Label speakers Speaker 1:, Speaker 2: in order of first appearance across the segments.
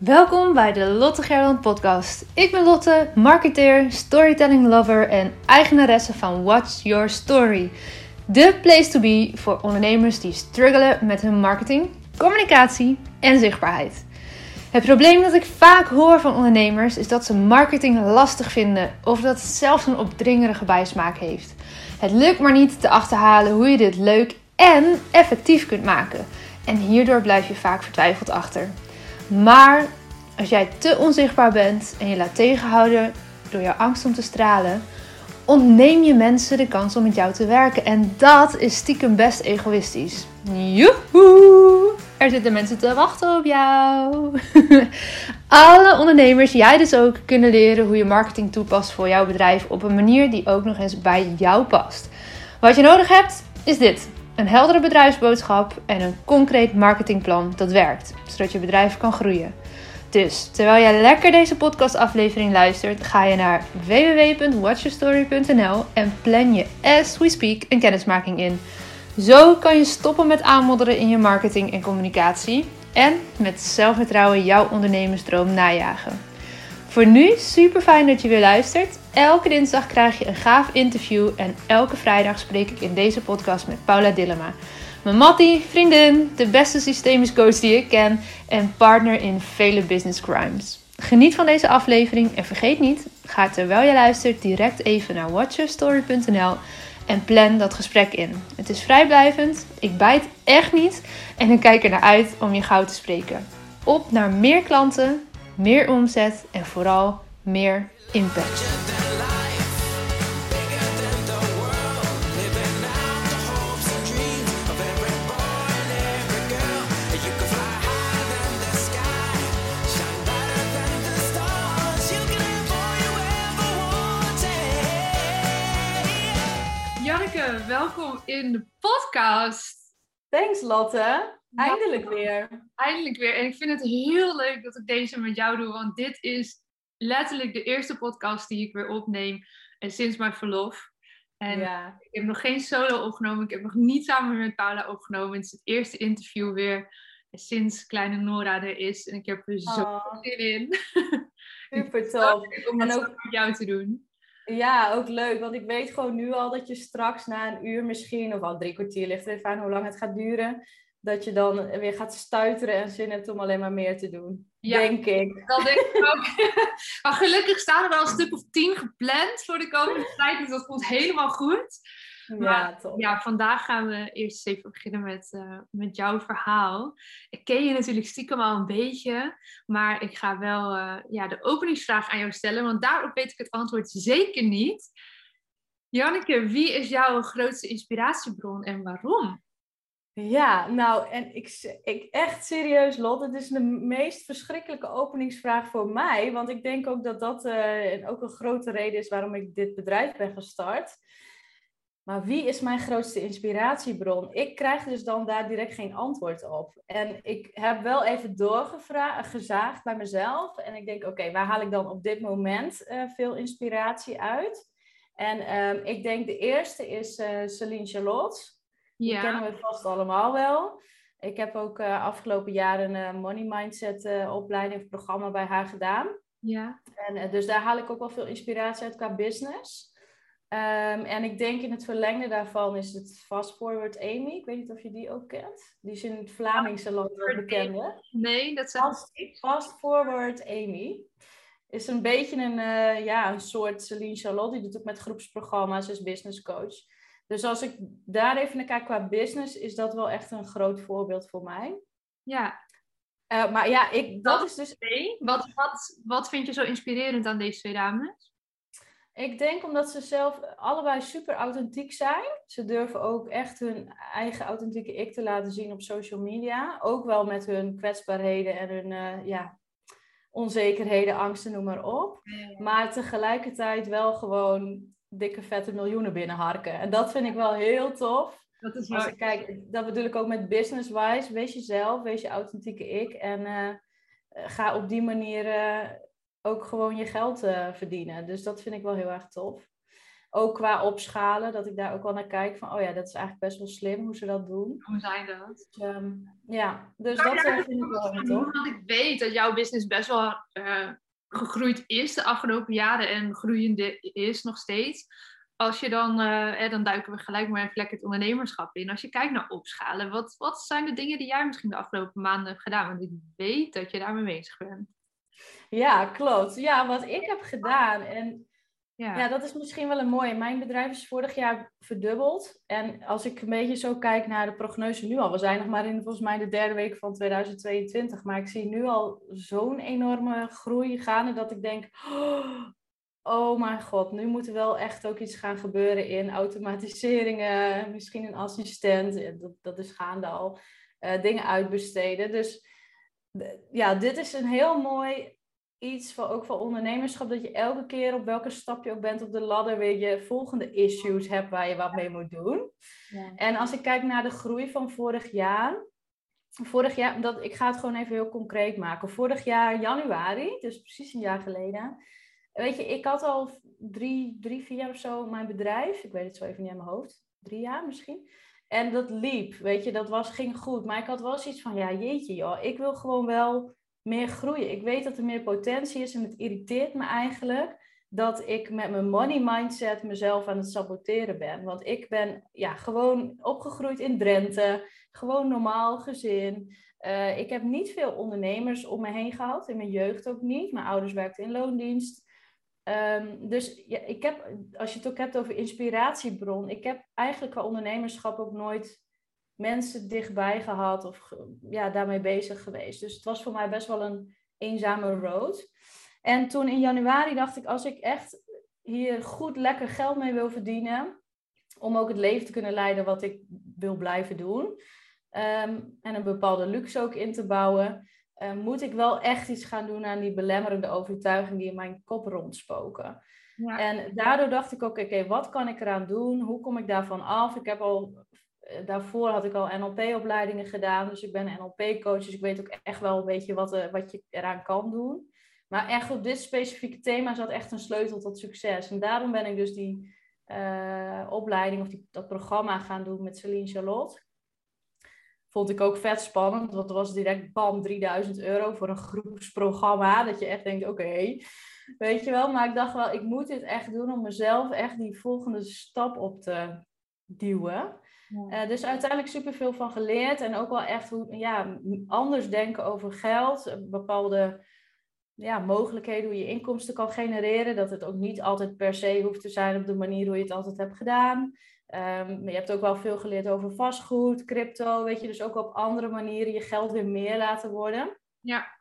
Speaker 1: Welkom bij de Lotte Gerland podcast. Ik ben Lotte, marketeer, storytelling lover en eigenaresse van What's Your Story. De place to be voor ondernemers die struggelen met hun marketing, communicatie en zichtbaarheid. Het probleem dat ik vaak hoor van ondernemers is dat ze marketing lastig vinden of dat het zelfs een opdringerige bijsmaak heeft. Het lukt maar niet te achterhalen hoe je dit leuk en effectief kunt maken. En hierdoor blijf je vaak vertwijfeld achter. Maar als jij te onzichtbaar bent en je laat tegenhouden door jouw angst om te stralen, ontneem je mensen de kans om met jou te werken. En dat is stiekem best egoïstisch. Joehoe! Er zitten mensen te wachten op jou. Alle ondernemers, jij dus ook, kunnen leren hoe je marketing toepast voor jouw bedrijf op een manier die ook nog eens bij jou past. Wat je nodig hebt, is dit. Een heldere bedrijfsboodschap en een concreet marketingplan dat werkt, zodat je bedrijf kan groeien. Dus terwijl jij lekker deze podcastaflevering luistert, ga je naar www.watchyourstory.nl en plan je as we speak een kennismaking in. Zo kan je stoppen met aanmodderen in je marketing en communicatie en met zelfvertrouwen jouw ondernemersdroom najagen. Voor nu super fijn dat je weer luistert. Elke dinsdag krijg je een gaaf interview en elke vrijdag spreek ik in deze podcast met Paula Dillema. Mijn mattie, vriendin, de beste systemisch coach die ik ken en partner in vele business crimes. Geniet van deze aflevering en vergeet niet, ga terwijl je luistert direct even naar watchyourstory.nl en plan dat gesprek in. Het is vrijblijvend, ik bijt echt niet en ik kijk er naar uit om je gauw te spreken. Op naar meer klanten, meer omzet en vooral meer impact. Janneke, welkom in de podcast.
Speaker 2: Thanks Lotte. Eindelijk weer.
Speaker 1: Eindelijk weer. En ik vind het heel leuk dat ik deze met jou doe, want dit is letterlijk de eerste podcast die ik weer opneem en sinds mijn verlof. En
Speaker 2: Ja.
Speaker 1: ik heb nog geen solo opgenomen. Ik heb nog niet samen met Paula opgenomen. Het is het eerste interview weer sinds kleine Nora er is. En ik heb er zo
Speaker 2: Oh,
Speaker 1: zin in
Speaker 2: super tof.
Speaker 1: om dat
Speaker 2: ook-
Speaker 1: met jou te doen.
Speaker 2: Ja, ook leuk. Want ik weet gewoon nu al dat je straks na een uur misschien, of al drie kwartier, ligt er even aan hoe lang het gaat duren, dat je dan weer gaat stuiteren en zin hebt om alleen maar meer te doen.
Speaker 1: Ja.
Speaker 2: Denk ik.
Speaker 1: Dat denk ik ook. maar gelukkig staan er wel een stuk of tien gepland voor de komende tijd. Dus dat komt helemaal goed.
Speaker 2: Ja.
Speaker 1: Ja, vandaag gaan we eerst even beginnen met, eh, met jouw verhaal. Ik ken je natuurlijk stiekem al een beetje, maar ik ga wel eh, ja, de openingsvraag aan jou stellen, want daarop weet ik het antwoord zeker niet. Janneke, wie is jouw grootste inspiratiebron en waarom?
Speaker 2: Ja, nou, en ik, ik echt serieus, Lot, het is de meest verschrikkelijke openingsvraag voor mij. Want ik denk ook dat dat eh, ook een grote reden is waarom ik dit bedrijf ben gestart. Maar wie is mijn grootste inspiratiebron? Ik krijg dus dan daar direct geen antwoord op. En ik heb wel even doorgezaagd bij mezelf. En ik denk, oké, waar haal ik dan op dit moment eh, veel inspiratie uit? En ehm, ik denk de eerste is eh Celine Charlotte. Die kennen we vast allemaal wel. Ik heb ook eh, afgelopen jaar een eh, Money Mindset eh, opleiding of programma bij haar gedaan.
Speaker 1: ja.
Speaker 2: En, dus daar haal ik ook wel veel inspiratie uit qua business. Ehm, en ik denk in het verlengde daarvan is het Fast Forward Amy. Ik weet niet of je die ook kent. Die is in het Vlamingse land wel bekend. hè?
Speaker 1: Nee, dat zegt
Speaker 2: Fast, Fast Forward Amy. Is een beetje een, ja, een soort Celine Charlotte. Die doet ook met groepsprogramma's, is business coach. Dus als ik daar even naar kijk qua business, is dat wel echt een groot voorbeeld voor mij.
Speaker 1: Ja.
Speaker 2: Eh, maar ja, ik, dat is dus
Speaker 1: Nee. Wat, wat, wat vind je zo inspirerend aan deze twee dames?
Speaker 2: Ik denk omdat ze zelf allebei super authentiek zijn. Ze durven ook echt hun eigen authentieke ik te laten zien op social media. Ook wel met hun kwetsbaarheden en hun eh, ja, onzekerheden, angsten, noem maar op. Maar tegelijkertijd wel gewoon dikke vette miljoenen binnenharken. En dat vind ik wel heel tof.
Speaker 1: Dat is
Speaker 2: Als ik kijk, dat bedoel ik ook met business-wise. Wees jezelf, wees je authentieke ik. En eh, ga op die manier eh, ook gewoon je geld eh, verdienen. Dus dat vind ik wel heel erg tof. Ook qua opschalen, dat ik daar ook wel naar kijk van, oh ja, dat is eigenlijk best wel slim hoe ze dat doen.
Speaker 1: Hoe zijn dat?
Speaker 2: Dus, ehm, ja, dus dat vind ik wel tof.
Speaker 1: Want ik weet dat jouw business best wel gegroeid is de afgelopen jaren en groeiende is nog steeds. Als je dan, uh, dan duiken we gelijk maar even lekker het ondernemerschap in. Als je kijkt naar opschalen, wat, wat zijn de dingen die jij misschien de afgelopen maanden hebt gedaan? Want ik weet dat je daarmee bezig bent.
Speaker 2: Ja, klopt. Ja, wat ik heb gedaan. En ja. dat is misschien wel een mooie. Mijn bedrijf is vorig jaar verdubbeld. En als ik een beetje zo kijk naar de prognose nu al. We zijn nog maar in volgens mij de derde week van 2022. Maar ik zie nu al zo'n enorme groei gaande dat ik denk... Oh mijn god, nu moet er wel echt ook iets gaan gebeuren in automatiseringen. Misschien een assistent, dat, dat is gaande al. Uh, dingen uitbesteden. Dus ja, dit is een heel mooi iets voor, ook voor ondernemerschap, dat je elke keer op welke stap je ook bent op de ladder weer je volgende issues hebt waar je wat mee moet doen. Ja. En als ik kijk naar de groei van vorig jaar, vorig jaar, dat, ik ga het gewoon even heel concreet maken. Vorig jaar januari, dus precies een jaar geleden, weet je, ik had al drie, drie, vier jaar of zo mijn bedrijf. Ik weet het zo even niet aan mijn hoofd. Drie jaar misschien. En dat liep, weet je, dat was, ging goed. Maar ik had wel zoiets van, ja jeetje joh, ik wil gewoon wel meer groeien. Ik weet dat er meer potentie is en het irriteert me eigenlijk dat ik met mijn money mindset mezelf aan het saboteren ben. Want ik ben ja, gewoon opgegroeid in Drenthe, gewoon normaal gezin. Uh, ik heb niet veel ondernemers om me heen gehad, in mijn jeugd ook niet. Mijn ouders werkten in loondienst. Um, dus ja, ik heb, als je het ook hebt over inspiratiebron, ik heb eigenlijk qua ondernemerschap ook nooit mensen dichtbij gehad of ja, daarmee bezig geweest. Dus het was voor mij best wel een eenzame road. En toen in januari dacht ik, als ik echt hier goed lekker geld mee wil verdienen, om ook het leven te kunnen leiden wat ik wil blijven doen, um, en een bepaalde luxe ook in te bouwen, uh, moet ik wel echt iets gaan doen aan die belemmerende overtuigingen die in mijn kop rondspoken. Ja. En daardoor dacht ik ook, oké, wat kan ik eraan doen? Hoe kom ik daarvan af? Ik heb al daarvoor had ik al NLP-opleidingen gedaan. Dus ik ben NLP-coach. Dus ik weet ook echt wel een beetje wat, uh, wat je eraan kan doen. Maar echt op dit specifieke thema zat echt een sleutel tot succes. En daarom ben ik dus die uh, opleiding of die, dat programma gaan doen met Celine Charlotte. Vond ik ook vet spannend, want er was direct bam 3000 euro voor een groepsprogramma. Dat je echt denkt, oké, weet je wel. Maar ik dacht wel, ik moet dit echt doen om mezelf echt die volgende stap op te duwen. Uh, dus uiteindelijk superveel van geleerd en ook wel echt hoe, ja, anders denken over geld, eh, bepaalde ja, mogelijkheden hoe je inkomsten kan genereren, dat het ook niet altijd per se hoeft te zijn op de manier hoe je het altijd hebt gedaan. Um, je hebt ook wel veel geleerd over vastgoed, crypto, weet je, dus ook op andere manieren je geld weer meer laten worden.
Speaker 1: Ja.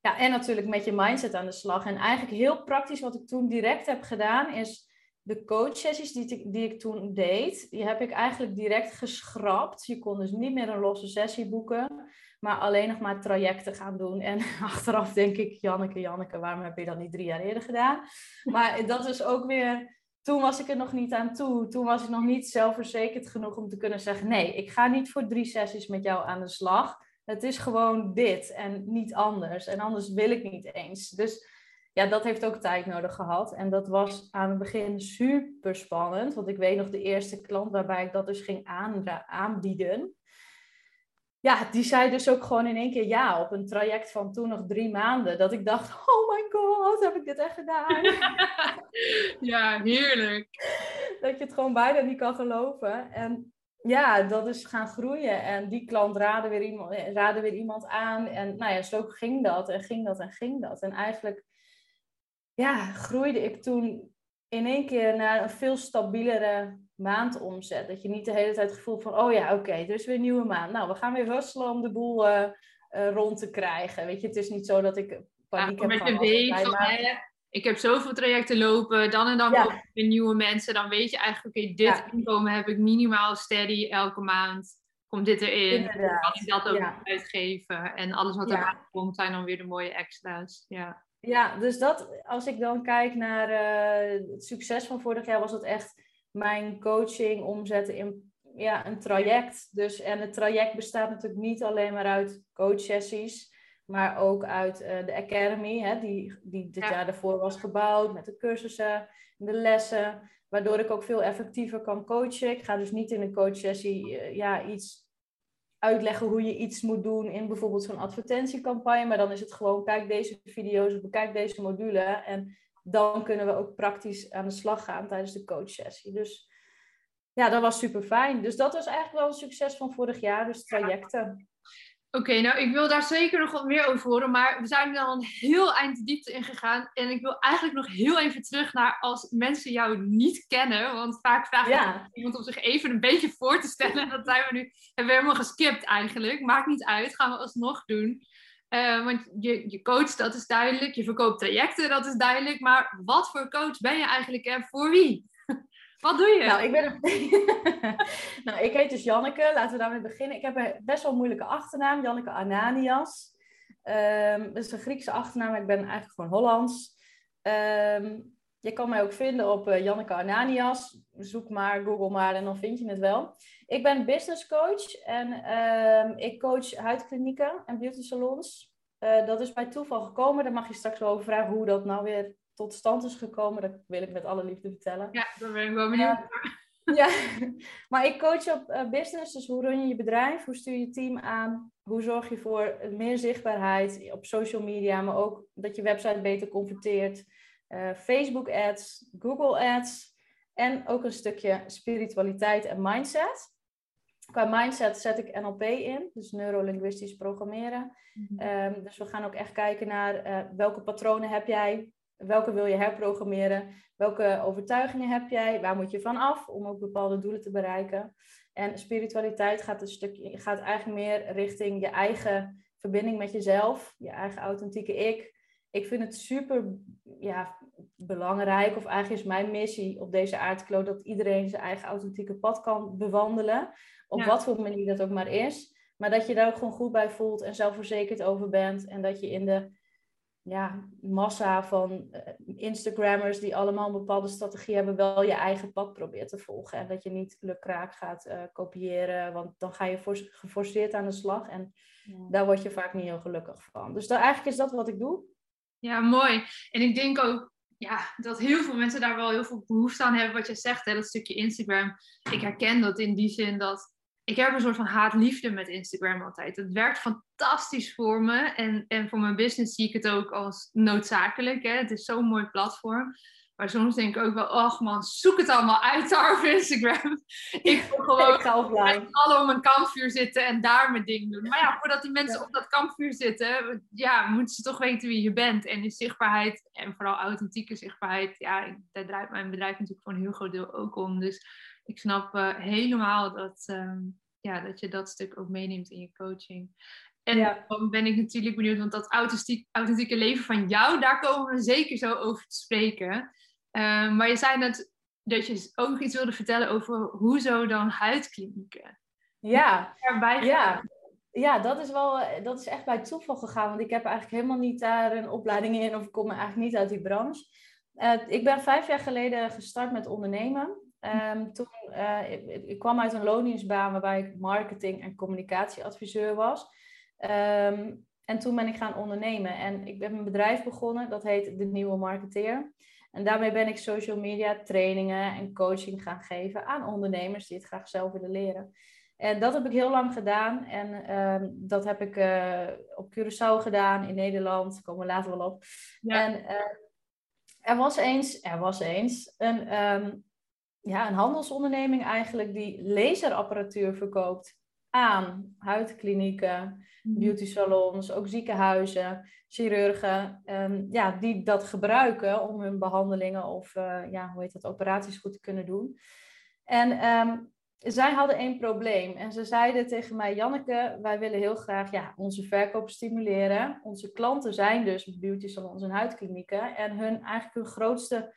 Speaker 2: Ja, en natuurlijk met je mindset aan de slag. En eigenlijk heel praktisch wat ik toen direct heb gedaan is de coachsessies die, die ik toen deed, die heb ik eigenlijk direct geschrapt. Je kon dus niet meer een losse sessie boeken, maar alleen nog maar trajecten gaan doen. En achteraf denk ik, Janneke, Janneke, waarom heb je dat niet drie jaar eerder gedaan? Maar dat is ook weer, toen was ik er nog niet aan toe. Toen was ik nog niet zelfverzekerd genoeg om te kunnen zeggen, nee, ik ga niet voor drie sessies met jou aan de slag. Het is gewoon dit en niet anders. En anders wil ik niet eens. Dus ja, dat heeft ook tijd nodig gehad. En dat was aan het begin super spannend. Want ik weet nog de eerste klant waarbij ik dat dus ging aanbieden. Ja, die zei dus ook gewoon in één keer ja op een traject van toen nog drie maanden. Dat ik dacht, oh my god, heb ik dit echt gedaan?
Speaker 1: ja, heerlijk.
Speaker 2: Dat je het gewoon bijna niet kan geloven. En ja, dat is gaan groeien. En die klant raadde weer iemand, raadde weer iemand aan. En nou ja, zo ging dat en ging dat en ging dat. En eigenlijk ja, groeide ik toen in één keer naar een veel stabielere maandomzet. Dat je niet de hele tijd het gevoel van, oh ja, oké, er is weer een nieuwe maand. Nou, we gaan weer rustelen om de boel uh, uh, rond te krijgen. Weet je, het is niet zo dat ik paniek
Speaker 1: ja,
Speaker 2: heb
Speaker 1: van... Weet van maar... ik heb zoveel trajecten lopen, dan en dan ja. weer nieuwe mensen. Dan weet je eigenlijk, oké, dit ja. inkomen heb ik minimaal steady elke maand. Komt dit erin? Dan kan ik dat ook uitgeven. En alles wat erbij komt zijn dan weer de mooie extra's. Ja.
Speaker 2: Ja, dus dat, als ik dan kijk naar uh, het succes van vorig jaar, was het echt mijn coaching omzetten in ja, een traject. Dus, en het traject bestaat natuurlijk niet alleen maar uit coachsessies, maar ook uit de Academy, hè, die, die dit jaar daarvoor was gebouwd met de cursussen, de lessen, waardoor ik ook veel effectiever kan coachen. Ik ga dus niet in een coachsessie ja, iets uitleggen hoe je iets moet doen in bijvoorbeeld zo'n advertentiecampagne. Maar dan is het gewoon, kijk deze video's of bekijk deze module. En dan kunnen we ook praktisch aan de slag gaan tijdens de coachsessie. Dus ja, dat was super fijn. Dus dat was eigenlijk wel een succes van vorig jaar, dus trajecten.
Speaker 1: Oké, nou ik wil daar zeker nog wat meer over horen, maar we zijn er dan een heel eind diepte in gegaan. En ik wil eigenlijk nog heel even terug naar als mensen jou niet kennen, want vaak vragen ja. iemand om zich even een beetje voor te stellen. En dat zijn we nu, hebben we helemaal geskipt eigenlijk. Maakt niet uit, gaan we alsnog doen. Uh, want je, je coach, dat is duidelijk. Je verkoopt trajecten, dat is duidelijk. Maar wat voor coach ben je eigenlijk en voor wie? Wat doe je?
Speaker 2: Nou, ik, ben nou, ik heet dus Janneke. Laten we daarmee beginnen. Ik heb een best wel moeilijke achternaam. Janneke Ananias. Um, dat is een Griekse achternaam. Ik ben eigenlijk gewoon Hollands. Um, je kan mij ook vinden op uh, Janneke Ananias. Zoek maar, google maar en dan vind je het wel. Ik ben business coach en um, ik coach huidklinieken en beauty salons. Uh, dat is bij toeval gekomen. Daar mag je straks wel over vragen hoe dat nou weer tot stand is gekomen. Dat wil ik met alle liefde vertellen.
Speaker 1: Ja, daar ben ik wel benieuwd.
Speaker 2: ja, maar ik coach op uh, business. Dus hoe run je je bedrijf? Hoe stuur je je team aan? Hoe zorg je voor meer zichtbaarheid op social media, maar ook dat je website beter converteert? Uh, Facebook ads, Google ads en ook een stukje spiritualiteit en mindset. Qua mindset zet ik NLP in, dus neurolinguistisch programmeren. Mm -hmm. dus we gaan ook echt kijken naar uh, welke patronen heb jij, welke wil je herprogrammeren? Welke overtuigingen heb jij? Waar moet je van af om ook bepaalde doelen te bereiken? En spiritualiteit gaat, een stukje, gaat eigenlijk meer richting je eigen verbinding met jezelf, je eigen authentieke ik. Ik vind het super ja, belangrijk, of eigenlijk is mijn missie op deze aardkloot, dat iedereen zijn eigen authentieke pad kan bewandelen. Op wat voor manier dat ook maar is. Maar dat je daar ook gewoon goed bij voelt en zelfverzekerd over bent. En dat je in de ja, massa van uh, Instagrammers die allemaal een bepaalde strategie hebben, wel je eigen pad probeert te volgen. En dat je niet lukraak gaat uh, kopiëren, want dan ga je geforceerd aan de slag en daar word je vaak niet heel gelukkig van. Dus eigenlijk is dat wat ik doe.
Speaker 1: Ja, mooi. En ik denk ook ja, dat heel veel mensen daar wel heel veel behoefte aan hebben, wat je zegt, hè, dat stukje Instagram. Ik herken dat in die zin dat ik heb een soort van haat-liefde met Instagram altijd. Het werkt fantastisch voor me. En, en voor mijn business zie ik het ook als noodzakelijk. Hè? Het is zo'n mooi platform. Maar soms denk ik ook wel, oh man, zoek het allemaal uit daar op Instagram. ik wil gewoon met alle om een kampvuur zitten en daar mijn ding doen. Maar ja, voordat die mensen op dat kampvuur zitten, ja, moeten ze toch weten wie je bent. En die zichtbaarheid, en vooral authentieke zichtbaarheid, ja, daar draait mijn bedrijf natuurlijk voor een heel groot deel ook om. Dus ik snap uh, helemaal dat, um, ja, dat je dat stuk ook meeneemt in je coaching. En dan ben ik natuurlijk benieuwd, want dat authentiek, authentieke leven van jou, daar komen we zeker zo over te spreken. Uh, maar je zei net dat je ook nog iets wilde vertellen over hoe zo dan huidklinieken.
Speaker 2: Ja, ja. ja, dat is wel, dat is echt bij toeval gegaan, want ik heb eigenlijk helemaal niet daar een opleiding in of ik kom eigenlijk niet uit die branche. Uh, ik ben vijf jaar geleden gestart met ondernemen. Um, toen, uh, ik, ik, kwam uit een loningsbaan waarbij ik marketing- en communicatieadviseur was. Um, en toen ben ik gaan ondernemen en ik ben een bedrijf begonnen, dat heet De Nieuwe Marketeer. En daarmee ben ik social media trainingen en coaching gaan geven aan ondernemers die het graag zelf willen leren. En dat heb ik heel lang gedaan. En um, dat heb ik uh, op Curaçao gedaan, in Nederland. Daar komen we later wel op. Ja. En uh, er was eens, er was eens een, um, ja, een handelsonderneming eigenlijk die laserapparatuur verkoopt aan huidklinieken, mhm. beauty salons, ook ziekenhuizen, chirurgen, um, ja, die dat gebruiken om hun behandelingen of uh, ja, hoe heet dat, operaties goed te kunnen doen. En um, zij hadden één probleem en ze zeiden tegen mij, Janneke, wij willen heel graag ja, onze verkoop stimuleren. Onze klanten zijn dus beauty salons en huidklinieken en hun eigenlijk hun grootste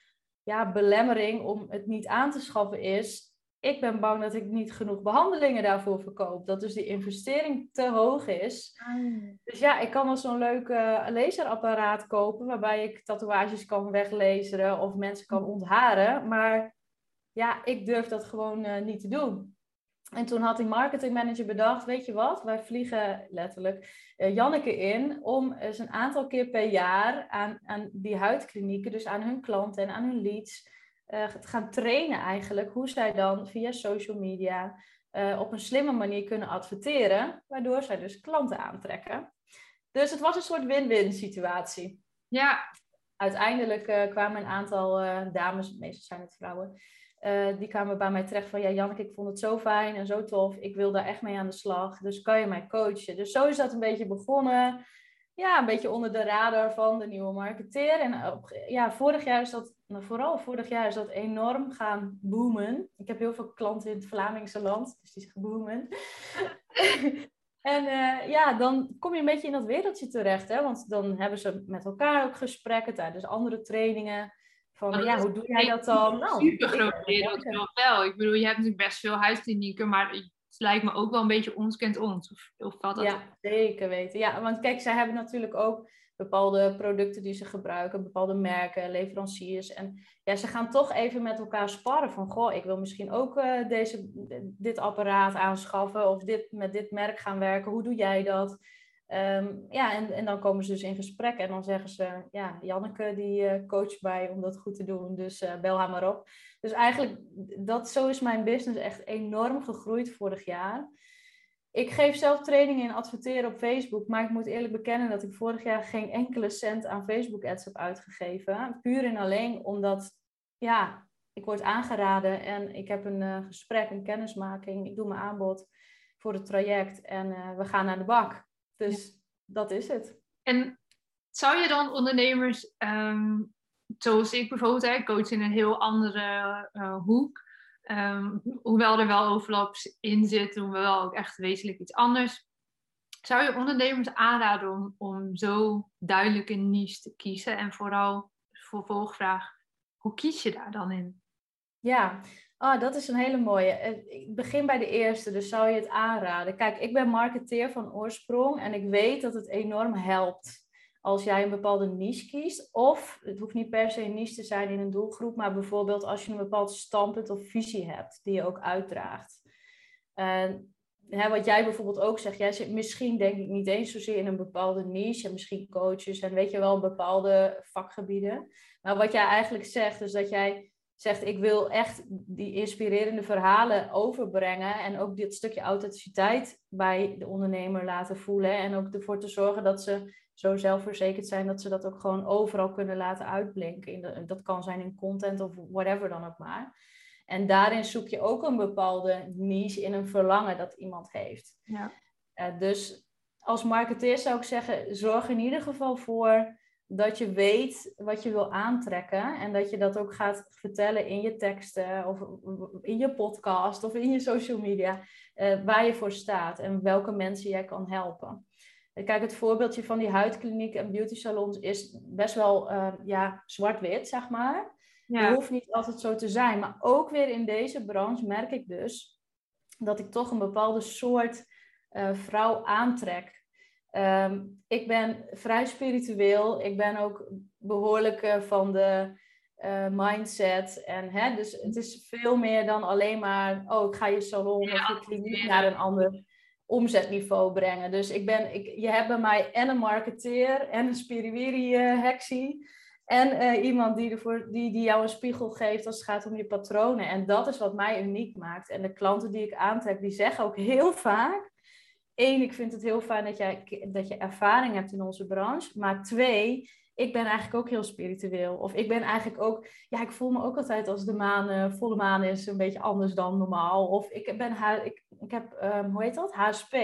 Speaker 2: ja, belemmering om het niet aan te schaffen is. Ik ben bang dat ik niet genoeg behandelingen daarvoor verkoop. Dat dus die investering te hoog is. Ah. Dus ja, ik kan wel zo'n leuk laserapparaat kopen. Waarbij ik tatoeages kan weglezen of mensen kan ontharen. Maar ja, ik durf dat gewoon uh, niet te doen. En toen had die marketingmanager bedacht, weet je wat, wij vliegen letterlijk uh, Janneke in om eens een aantal keer per jaar aan, aan die huidklinieken, dus aan hun klanten en aan hun leads, uh, te gaan trainen eigenlijk hoe zij dan via social media uh, op een slimme manier kunnen adverteren, waardoor zij dus klanten aantrekken. Dus het was een soort win-win situatie.
Speaker 1: Ja.
Speaker 2: Uiteindelijk kwamen een aantal dames, meestal zijn het vrouwen, uh, die kwamen bij mij terecht van, ja Janneke, ik vond het zo fijn en zo tof. Ik wil daar echt mee aan de slag. Dus kan je mij coachen? Dus zo is dat een beetje begonnen. Ja, een beetje onder de radar van de nieuwe marketeer. En op, ja, vorig jaar is dat, nou, vooral vorig jaar is dat enorm gaan boomen. Ik heb heel veel klanten in het Vlamingse land, dus die zeggen boomen. en uh, ja, dan kom je een beetje in dat wereldje terecht, hè? want dan hebben ze met elkaar ook gesprekken tijdens andere trainingen. Van, ja, hoe doe jij dat dan?
Speaker 1: Nou, super groot wereld wel. Ik bedoel, je hebt natuurlijk best veel huisklinieken, maar het lijkt me ook wel een beetje ons kent ons. Of, of valt dat?
Speaker 2: Ja, zeker weten. Ja, want kijk, zij hebben natuurlijk ook bepaalde producten die ze gebruiken, bepaalde merken, leveranciers. En ja, ze gaan toch even met elkaar sparren van, goh, ik wil misschien ook uh, deze, dit apparaat aanschaffen of dit, met dit merk gaan werken. Hoe doe jij dat? Um, ja, en, en dan komen ze dus in gesprek en dan zeggen ze, ja, Janneke die uh, coacht mij om dat goed te doen, dus uh, bel haar maar op. Dus eigenlijk, dat, zo is mijn business echt enorm gegroeid vorig jaar. Ik geef zelf trainingen in adverteren op Facebook, maar ik moet eerlijk bekennen dat ik vorig jaar geen enkele cent aan Facebook ads heb uitgegeven. Puur en alleen omdat, ja, ik word aangeraden en ik heb een uh, gesprek, een kennismaking, ik doe mijn aanbod voor het traject en we gaan naar de bak. Dus dat is het.
Speaker 1: En zou je dan ondernemers, um, zoals ik bijvoorbeeld, hè, coach in een heel andere uh, hoek, um, hoewel er wel overlap in zit, doen we wel ook echt wezenlijk iets anders. Zou je ondernemers aanraden om, om zo duidelijk een niche te kiezen? En vooral, vervolgvraag, hoe kies je daar dan in?
Speaker 2: Ja, Ah, dat is een hele mooie. Eh, ik begin bij de eerste, dus zou je het aanraden? Kijk, ik ben marketeer van oorsprong en ik weet dat het enorm helpt als jij een bepaalde niche kiest. Of het hoeft niet per se een niche te zijn in een doelgroep, maar bijvoorbeeld als je een bepaald standpunt of visie hebt die je ook uitdraagt. En hè, wat jij bijvoorbeeld ook zegt, jij zit misschien denk ik niet eens zozeer in een bepaalde niche en misschien coaches en weet je wel bepaalde vakgebieden. Maar wat jij eigenlijk zegt, is dat jij zegt, ik wil echt die inspirerende verhalen overbrengen en ook dit stukje authenticiteit bij de ondernemer laten voelen en ook ervoor te zorgen dat ze zo zelfverzekerd zijn dat ze dat ook gewoon overal kunnen laten uitblinken. In dat kan zijn in content of whatever dan ook maar. En daarin zoek je ook een bepaalde niche in een verlangen dat iemand heeft.
Speaker 1: Ja.
Speaker 2: Uh, dus als marketeer zou ik zeggen, zorg in ieder geval voor dat je weet wat je wil aantrekken en dat je dat ook gaat vertellen in je teksten of in je podcast of in je social media, uh, waar je voor staat en welke mensen jij kan helpen. Kijk, het voorbeeldje van die huidkliniek en beauty salons is best wel uh, ja, zwart-wit, zeg maar. Ja. Het hoeft niet altijd zo te zijn. Maar ook weer in deze branche merk ik dus dat ik toch een bepaalde soort uh, vrouw aantrek. Um, ik ben vrij spiritueel. Ik ben ook behoorlijk uh, van de uh, mindset. En, hè, dus het is veel meer dan alleen maar... oh, ik ga je salon ja, of je kliniek naar een ander omzetniveau brengen. Dus ik ben, ik, je hebt bij mij en een marketeer en een spiriwiri-heksie... En uh, iemand die, ervoor, die, die jou een spiegel geeft als het gaat om je patronen. En dat is wat mij uniek maakt. En de klanten die ik aantrek, die zeggen ook heel vaak één, ik vind het heel fijn dat, jij, dat je ervaring hebt in onze branche. Maar twee, ik ben eigenlijk ook heel spiritueel. Of ik ben eigenlijk ook, ja, ik voel me ook altijd als de maan, uh, volle maan is een beetje anders dan normaal. Of ik ben ik, ik heb, um, hoe heet dat? HSP.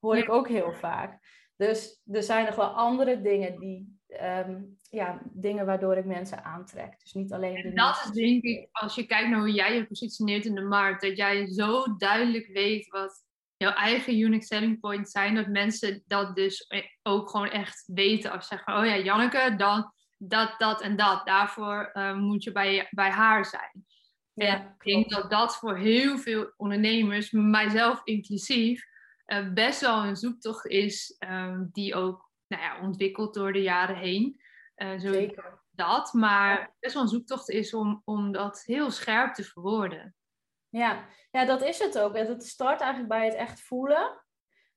Speaker 2: Hoor ik ook heel vaak. Dus er zijn nog wel andere dingen die, um, ja, dingen waardoor ik mensen aantrek. Dus niet alleen de.
Speaker 1: dat is denk ik, als je kijkt naar hoe jij je positioneert in de markt, dat jij zo duidelijk weet wat jouw eigen unique selling point zijn. Dat mensen dat dus ook gewoon echt weten. Als ze zeggen, oh ja, Janneke, dan dat, dat en dat. Daarvoor uh, moet je bij, bij haar zijn. Ja, en ik denk dat dat voor heel veel ondernemers, mijzelf inclusief, uh, best wel een zoektocht is um, die ook nou ja, ontwikkeld door de jaren heen. Uh, zo
Speaker 2: Zeker.
Speaker 1: Dat, maar best wel een zoektocht is om, om dat heel scherp te verwoorden.
Speaker 2: Ja. ja, dat is het ook. Het start eigenlijk bij het echt voelen.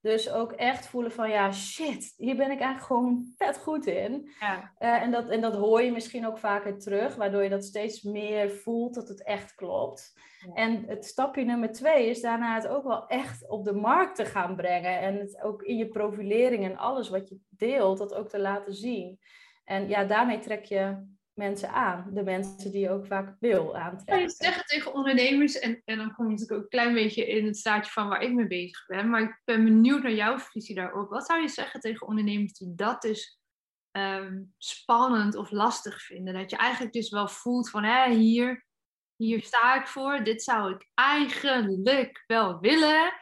Speaker 2: Dus ook echt voelen van ja, shit, hier ben ik eigenlijk gewoon vet goed in. Ja. Uh, en, dat, en dat hoor je misschien ook vaker terug, waardoor je dat steeds meer voelt dat het echt klopt. En het stapje nummer twee is daarna het ook wel echt op de markt te gaan brengen. En het ook in je profilering en alles wat je deelt, dat ook te laten zien. En ja, daarmee trek je mensen aan. De mensen die je ook vaak wil aantrekken.
Speaker 1: je zeggen tegen ondernemers, en, en dan kom je natuurlijk ook een klein beetje in het staatje van waar ik mee bezig ben, maar ik ben benieuwd naar jouw visie daarop. Wat zou je zeggen tegen ondernemers die dat dus ehm, spannend of lastig vinden? Dat je eigenlijk dus wel voelt van, hé, hier, hier sta ik voor, dit zou ik eigenlijk wel willen.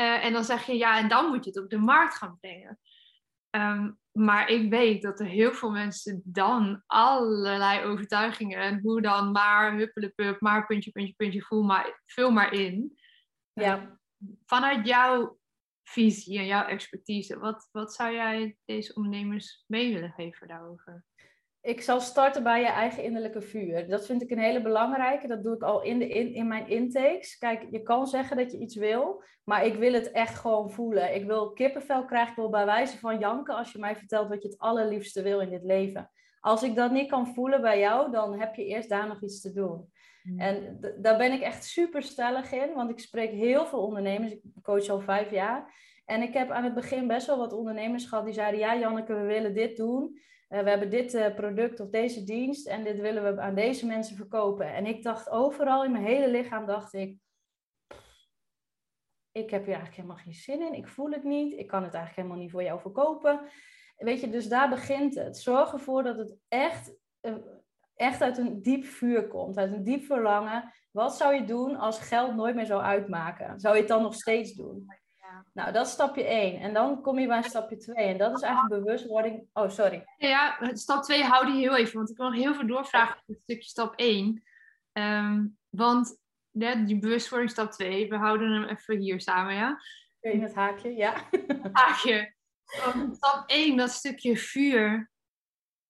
Speaker 1: Uh, en dan zeg je, ja, en dan moet je het op de markt gaan brengen. Ehm, maar ik weet dat er heel veel mensen dan allerlei overtuigingen en hoe dan maar huppelepup, maar puntje, puntje, puntje, voel maar, vul maar in. Ja. Vanuit jouw visie en jouw expertise, wat, wat zou jij deze ondernemers mee willen geven daarover?
Speaker 2: Ik zal starten bij je eigen innerlijke vuur. Dat vind ik een hele belangrijke. Dat doe ik al in, de in, in mijn intakes. Kijk, je kan zeggen dat je iets wil, maar ik wil het echt gewoon voelen. Ik wil kippenvel krijgen, ik wil bij wijze van janken als je mij vertelt wat je het allerliefste wil in dit leven. Als ik dat niet kan voelen bij jou, dan heb je eerst daar nog iets te doen. Hmm. En daar ben ik echt super stellig in, want ik spreek heel veel ondernemers. Ik coach al vijf jaar. En ik heb aan het begin best wel wat ondernemers gehad die zeiden: Ja, Janneke, we willen dit doen. Eh, we hebben dit uh, product of deze dienst en dit willen we aan deze mensen verkopen. En ik dacht overal in mijn hele lichaam, dacht ik, ik heb hier eigenlijk helemaal geen zin in. Ik voel het niet. Ik kan het eigenlijk helemaal niet voor jou verkopen. Weet je, dus daar begint het. Zorg ervoor dat het echt, uh, echt uit een diep vuur komt, uit een diep verlangen. Wat zou je doen als geld nooit meer zou uitmaken? Zou je het dan nog steeds doen? Nou, dat is stapje 1. En dan kom je bij stapje 2. En dat is eigenlijk bewustwording. Oh, sorry.
Speaker 1: Ja, stap 2 hou die heel even. Want ik wil nog heel veel doorvragen op het stukje stap 1. Um, ehm, want ja, die bewustwording stap 2, we houden hem even hier samen, ja?
Speaker 2: In het haakje, ja.
Speaker 1: Haakje. stap 1, dat stukje vuur.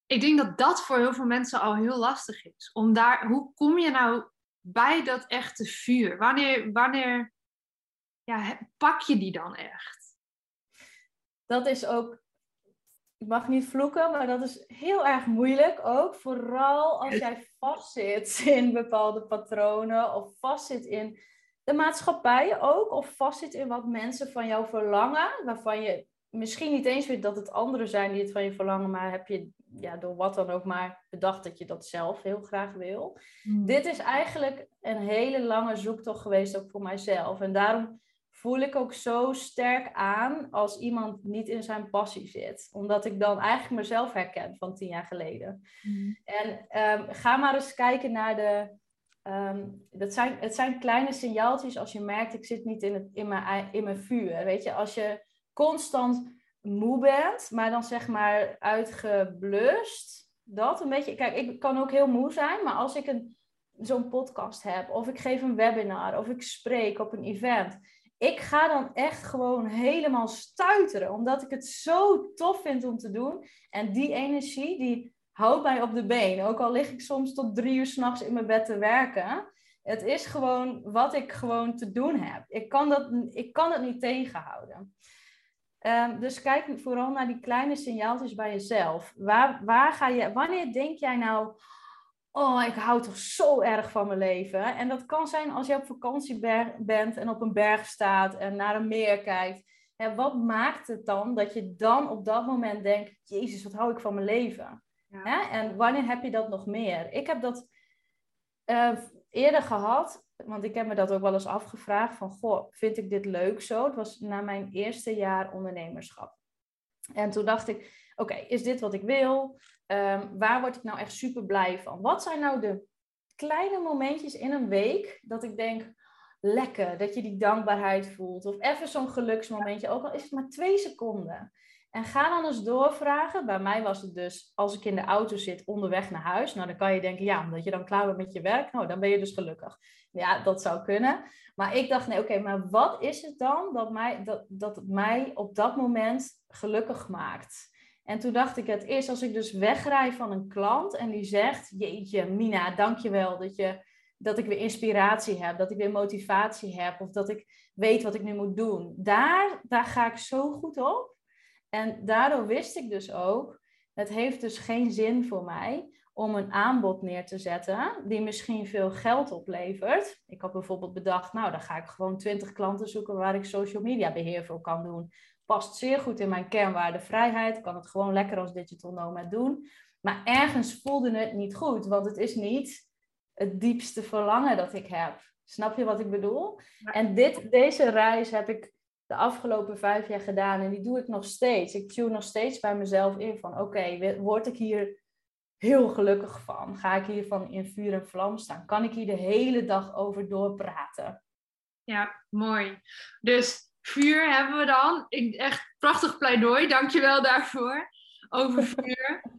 Speaker 1: Ik denk dat dat voor heel veel mensen al heel lastig is. Om daar, hoe kom je nou bij dat echte vuur? Wanneer, wanneer ja, pak je die dan echt?
Speaker 2: Dat is ook, ik mag niet vloeken, maar dat is heel erg moeilijk ook. Vooral als jij vastzit in bepaalde patronen of vastzit in de maatschappij ook. Of vastzit in wat mensen van jou verlangen, waarvan je misschien niet eens weet dat het anderen zijn die het van je verlangen, maar heb je ja, door wat dan ook maar bedacht dat je dat zelf heel graag wil. Hmm. Dit is eigenlijk een hele lange zoektocht geweest ook voor mijzelf. En daarom voel ik ook zo sterk aan als iemand niet in zijn passie zit. Omdat ik dan eigenlijk mezelf herken van tien jaar geleden. Mm. En um, ga maar eens kijken naar de. Um, dat zijn, het zijn kleine signaaltjes als je merkt, ik zit niet in, het, in, mijn, in mijn vuur. Weet je, als je constant moe bent, maar dan zeg maar uitgeblust. Dat een beetje. Kijk, ik kan ook heel moe zijn, maar als ik een, zo'n podcast heb, of ik geef een webinar, of ik spreek op een event ik ga dan echt gewoon helemaal stuiteren, omdat ik het zo tof vind om te doen. En die energie, die houdt mij op de been. Ook al lig ik soms tot drie uur s'nachts in mijn bed te werken. Het is gewoon wat ik gewoon te doen heb. Ik kan, dat, ik kan het niet tegenhouden. Um, dus kijk vooral naar die kleine signaaltjes bij jezelf. Waar, waar ga je, wanneer denk jij nou, oh, ik hou toch zo erg van mijn leven. En dat kan zijn als je op vakantie bent en op een berg staat en naar een meer kijkt. En wat maakt het dan dat je dan op dat moment denkt, Jezus, wat hou ik van mijn leven? Ja. En wanneer heb je dat nog meer? Ik heb dat uh, eerder gehad, want ik heb me dat ook wel eens afgevraagd van, goh, vind ik dit leuk zo? Het was na mijn eerste jaar ondernemerschap. En toen dacht ik, oké, is dit wat ik wil? Um, waar word ik nou echt super blij van? Wat zijn nou de kleine momentjes in een week dat ik denk, lekker, dat je die dankbaarheid voelt. Of even zo'n geluksmomentje, ook al is het maar twee seconden. En ga dan eens doorvragen. Bij mij was het dus, als ik in de auto zit onderweg naar huis. Nou, dan kan je denken, ja, omdat je dan klaar bent met je werk. Nou, dan ben je dus gelukkig. Ja, dat zou kunnen. Maar ik dacht, nee, oké, maar wat is het dan dat, mij, dat, dat mij op dat moment gelukkig maakt? En toen dacht ik, het is als ik dus wegrij van een klant en die zegt, jeetje Mina, dankjewel dat je dat ik weer inspiratie heb, dat ik weer motivatie heb of dat ik weet wat ik nu moet doen. Daar, daar ga ik zo goed op. En daardoor wist ik dus ook, het heeft dus geen zin voor mij om een aanbod neer te zetten die misschien veel geld oplevert. Ik had bijvoorbeeld bedacht, nou dan ga ik gewoon 20 klanten zoeken waar ik social media beheer voor kan doen. Past zeer goed in mijn kernwaarde vrijheid, kan het gewoon lekker als digital nomad doen. Maar ergens voelde het niet goed, want het is niet het diepste verlangen dat ik heb. Snap je wat ik bedoel? En dit, deze reis heb ik de afgelopen vijf jaar gedaan en die doe ik nog steeds. Ik tune nog steeds bij mezelf in van oké, word ik hier heel gelukkig van? Ga ik hiervan in vuur en vlam staan? Kan ik hier de hele dag over doorpraten?
Speaker 1: Ja, mooi. Dus vuur hebben we dan. Ik, echt prachtig pleidooi, dankjewel daarvoor. Over vuur.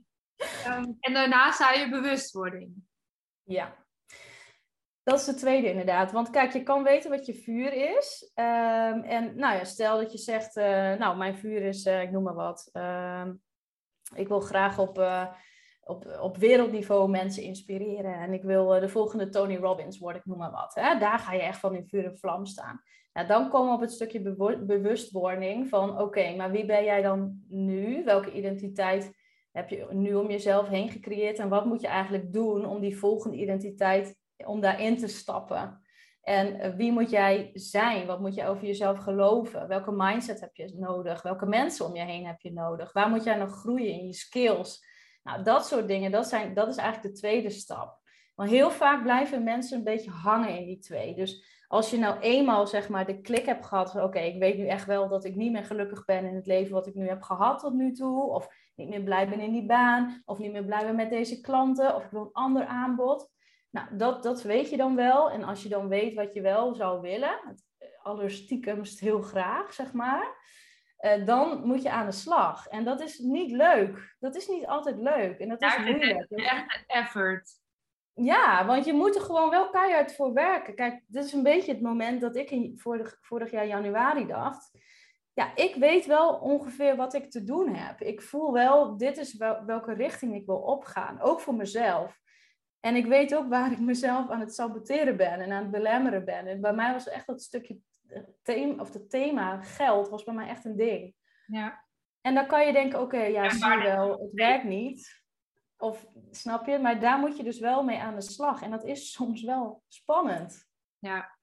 Speaker 1: Ehm, en daarna zei je bewustwording.
Speaker 2: Ja, dat is de tweede inderdaad. Want kijk, je kan weten wat je vuur is. Ehm, en nou ja, stel dat je zegt, uh, nou mijn vuur is, uh, ik noem maar wat. Uh, ik wil graag op, uh, op, op wereldniveau mensen inspireren. En ik wil de volgende Tony Robbins worden, ik noem maar wat. Hè? Daar ga je echt van in vuur en vlam staan. Nou, dan komen we op het stukje bewustwording van, oké, maar wie ben jij dan nu? Welke identiteit heb je nu om jezelf heen gecreëerd? En wat moet je eigenlijk doen om die volgende identiteit om daarin te stappen. En eh, wie moet jij zijn? Wat moet je over jezelf geloven? Welke mindset heb je nodig? Welke mensen om je heen heb je nodig? Waar moet jij nog groeien in je skills? Nou, dat soort dingen, dat, zijn, dat is eigenlijk de tweede stap. Want heel vaak blijven mensen een beetje hangen in die twee. Dus als je nou eenmaal zeg maar de klik hebt gehad van oké, ik weet nu echt wel dat ik niet meer gelukkig ben in het leven wat ik nu heb gehad tot nu toe. Of niet meer blij ben in die baan. Of niet meer blij ben met deze klanten. Of ik wil een ander aanbod. Nou, dat, dat weet je dan wel. En als je dan weet wat je wel zou willen, het, allerstiekemst heel graag, zeg maar, uh, dan moet je aan de slag. En dat is niet leuk. Dat is niet altijd leuk. En dat is moeilijk.
Speaker 1: Het echt effort.
Speaker 2: Ja, want je moet er gewoon wel keihard voor werken. Kijk, dit is een beetje het moment dat ik in vorig, vorig jaar januari dacht. Ja, ik weet wel ongeveer wat ik te doen heb. Ik voel wel, dit is wel, welke richting ik wil opgaan. Ook voor mezelf. En ik weet ook waar ik mezelf aan het saboteren ben en aan het belemmeren ben. En bij mij was echt dat stukje thema, of het thema geld was bij mij echt een ding.
Speaker 1: Ja.
Speaker 2: En dan kan je denken, oké, ja, zie je wel, het werkt niet. Of snap je? Maar daar moet je dus wel mee aan de slag. En dat is soms wel spannend.
Speaker 1: Ja.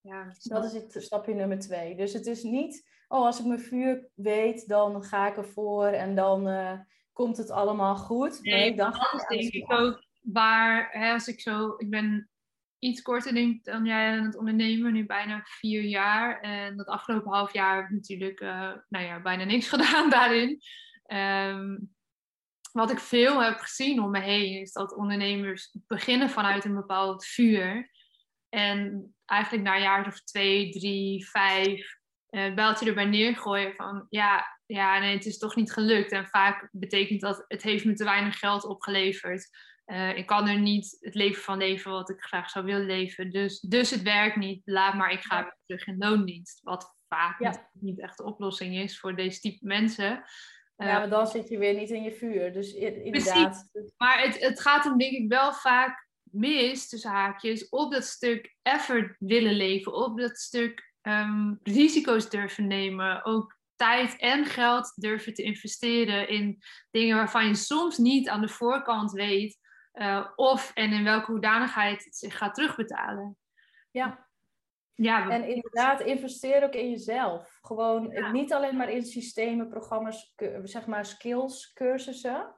Speaker 2: Ja, dat is het stapje nummer twee. Dus het is niet, oh, als ik mijn vuur weet, dan ga ik ervoor en dan uh, komt het allemaal goed.
Speaker 1: Nee, dan ga ik denk ik ook waar, hè, als ik zo, ik ben iets korter denk dan jij aan het ondernemen, nu bijna vier jaar. En dat afgelopen half jaar heb ik natuurlijk, uh, nou ja, bijna niks gedaan daarin. Um, wat ik veel heb gezien om me heen, is dat ondernemers beginnen vanuit een bepaald vuur. En eigenlijk na een jaar of twee, drie, vijf, uh, eh, bijltje erbij neergooien van ja, ja, nee, het is toch niet gelukt. En vaak betekent dat het heeft me te weinig geld opgeleverd. Uh, ik kan er niet het leven van leven wat ik graag zou willen leven. Dus, dus het werkt niet. Laat maar, ik ga weer terug in loondienst. Wat vaak niet, niet, echt de oplossing is voor deze type mensen.
Speaker 2: Uh, ja, maar dan zit je weer niet in je vuur. Dus inderdaad.
Speaker 1: Precies. Maar het, het gaat hem denk ik wel vaak mis, tussen haakjes, op dat stuk effort willen leven. Op dat stuk um, risico's durven nemen. Ook tijd en geld durven te investeren in dingen waarvan je soms niet aan de voorkant weet uh, of en in welke hoedanigheid het zich gaat terugbetalen.
Speaker 2: Ja. Ja, en inderdaad, investeer ook in jezelf. Gewoon niet alleen maar in systemen, programma's, zeg maar skills cursussen.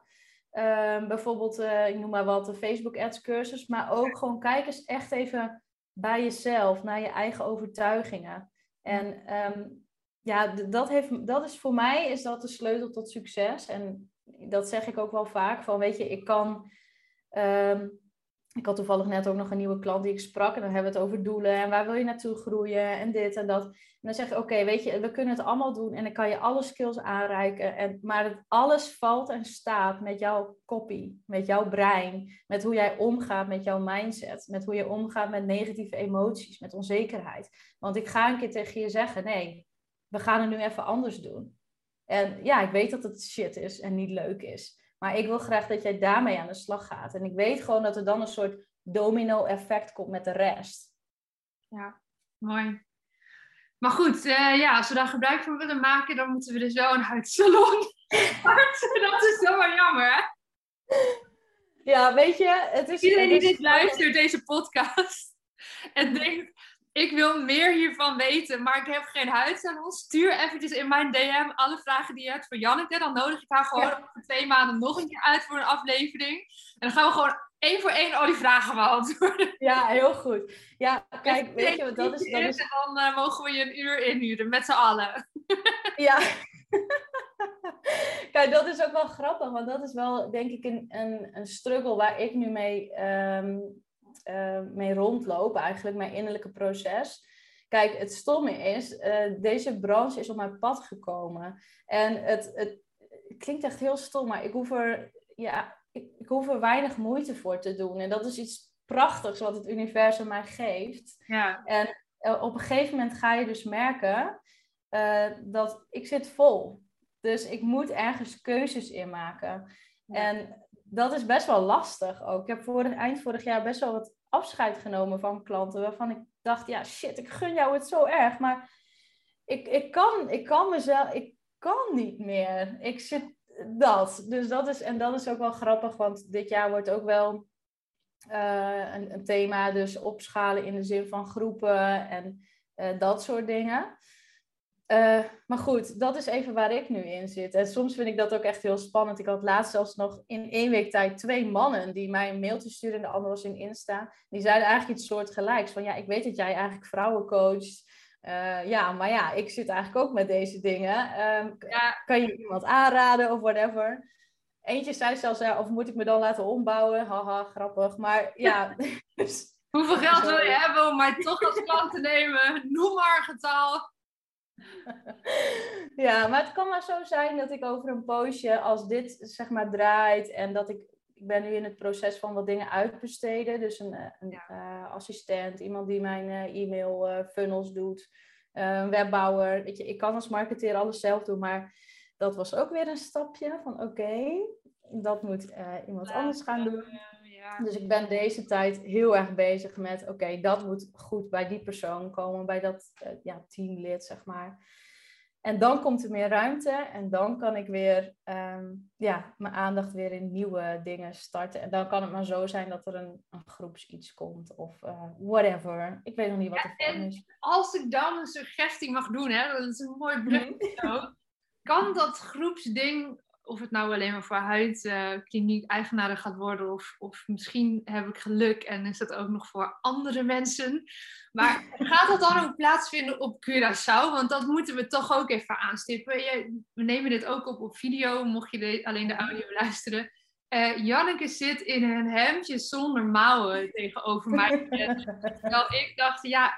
Speaker 2: Uh, bijvoorbeeld, uh, ik noem maar wat, de Facebook ads cursus. Maar ook gewoon kijk eens echt even bij jezelf, naar je eigen overtuigingen. En um, ja, dat, heeft, dat is voor mij is dat de sleutel tot succes. En dat zeg ik ook wel vaak. Van weet je, ik kan. Ehm, ik had toevallig net ook nog een nieuwe klant die ik sprak. En dan hebben we het over doelen. En waar wil je naartoe groeien? En dit en dat. En dan zeg ik, oké, weet je, we kunnen het allemaal doen. En dan kan je alle skills aanreiken. En, maar het, alles valt en staat met jouw copy. Met jouw brein. Met hoe jij omgaat met jouw mindset. Met hoe je omgaat met negatieve emoties. Met onzekerheid. Want ik ga een keer tegen je zeggen, nee, we gaan het nu even anders doen. En ja, ik weet dat het shit is en niet leuk is. Maar ik wil graag dat jij daarmee aan de slag gaat. En ik weet gewoon dat er dan een soort domino effect komt met de rest.
Speaker 1: Ja, mooi. Maar goed, uh, ja, als we daar gebruik van willen maken, dan moeten we dus wel een huidsalon. dat is zo maar jammer, hè?
Speaker 2: Ja, weet je, het is...
Speaker 1: Iedereen die dit luistert, deze podcast, en denkt, ik wil meer hiervan weten, maar ik heb geen huidsalon. Stuur eventjes in mijn DM alle vragen die je hebt voor Janneke. Dan nodig ik haar gewoon ja. over twee maanden nog een keer uit voor een aflevering. En dan gaan we gewoon één voor één al die vragen beantwoorden.
Speaker 2: Ja, heel goed. Ja, kijk, weet je wat dat is? Dat is...
Speaker 1: En dan uh, mogen we je een uur inhuren met z'n allen.
Speaker 2: Ja. Kijk, dat is ook wel grappig, want dat is wel, denk ik, een, een, een struggle waar ik nu mee, um, uh, mee rondloop, eigenlijk, mijn innerlijke proces. Kijk, het stomme is, uh, deze branche is op mijn pad gekomen. En het, het, het, klinkt echt heel stom, maar ik hoef, er, ja, ik, ik hoef er weinig moeite voor te doen. En dat is iets prachtigs wat het universum mij geeft.
Speaker 1: Ja.
Speaker 2: En uh, op een gegeven moment ga je dus merken dat ik zit vol. Dus ik moet ergens keuzes in maken. En dat is best wel lastig ook. Ik heb vorig, eind vorig jaar best wel wat afscheid genomen van klanten. Waarvan ik dacht, ja shit, ik gun jou het zo erg. Maar ik, ik, kan, ik kan mezelf, ik kan niet meer. Ik zit dat. Dus dat is, en dat is ook wel grappig, want dit jaar wordt ook wel uh, een, een, thema. Dus opschalen in de zin van groepen en uh, dat soort dingen. Uh, maar goed, dat is even waar ik nu in zit. En soms vind ik dat ook echt heel spannend. Ik had laatst zelfs nog in één week tijd twee mannen die mij een mailtje stuurden. En de andere was in Insta. Die zeiden eigenlijk iets soortgelijks. Van ja, ik weet dat jij eigenlijk vrouwen coacht. Uh, ja, maar ja, ik zit eigenlijk ook met deze dingen. Um, ja. Kan je iemand aanraden of whatever? Eentje zei zelfs, ja, of moet ik me dan laten ombouwen? Haha, grappig. Maar ja.
Speaker 1: dus, Hoeveel geld wil je hebben om mij toch als klant te nemen? Noem maar een getal.
Speaker 2: ja, maar het kan maar zo zijn dat ik over een poosje, als dit zeg maar draait en dat ik, ik ben nu in het proces van wat dingen uitbesteden. Dus een, eh, een uh, assistent, iemand die mijn uh, e-mail uh, funnels doet, een webbouwer. Weet je, ik kan als marketeer alles zelf doen, maar dat was ook weer een stapje van oké, dat moet iemand anders gaan doen. Dus ik ben deze tijd heel erg bezig met, oké, dat moet goed bij die persoon komen, bij dat uh, ja, teamlid, zeg maar. En dan komt er meer ruimte en dan kan ik weer um, ja, mijn aandacht weer in nieuwe dingen starten. En dan kan het maar zo zijn dat er een, een groeps iets komt of uh, whatever. Ik weet nog niet wat ja, er is.
Speaker 1: Als ik dan een suggestie mag doen, hè, dat is een mooi brugje. Mm Kan dat groepsding of het nou alleen maar voor huidkliniek-eigenaren gaat worden, of, of misschien heb ik geluk en is dat ook nog voor andere mensen. Maar gaat dat dan ook plaatsvinden op Curaçao? Want dat moeten we toch ook even aanstippen. we nemen dit ook op op video, mocht je alleen de audio luisteren. Uh, Janneke zit in een hemdje zonder mouwen tegenover mij. Terwijl ik dacht, ja,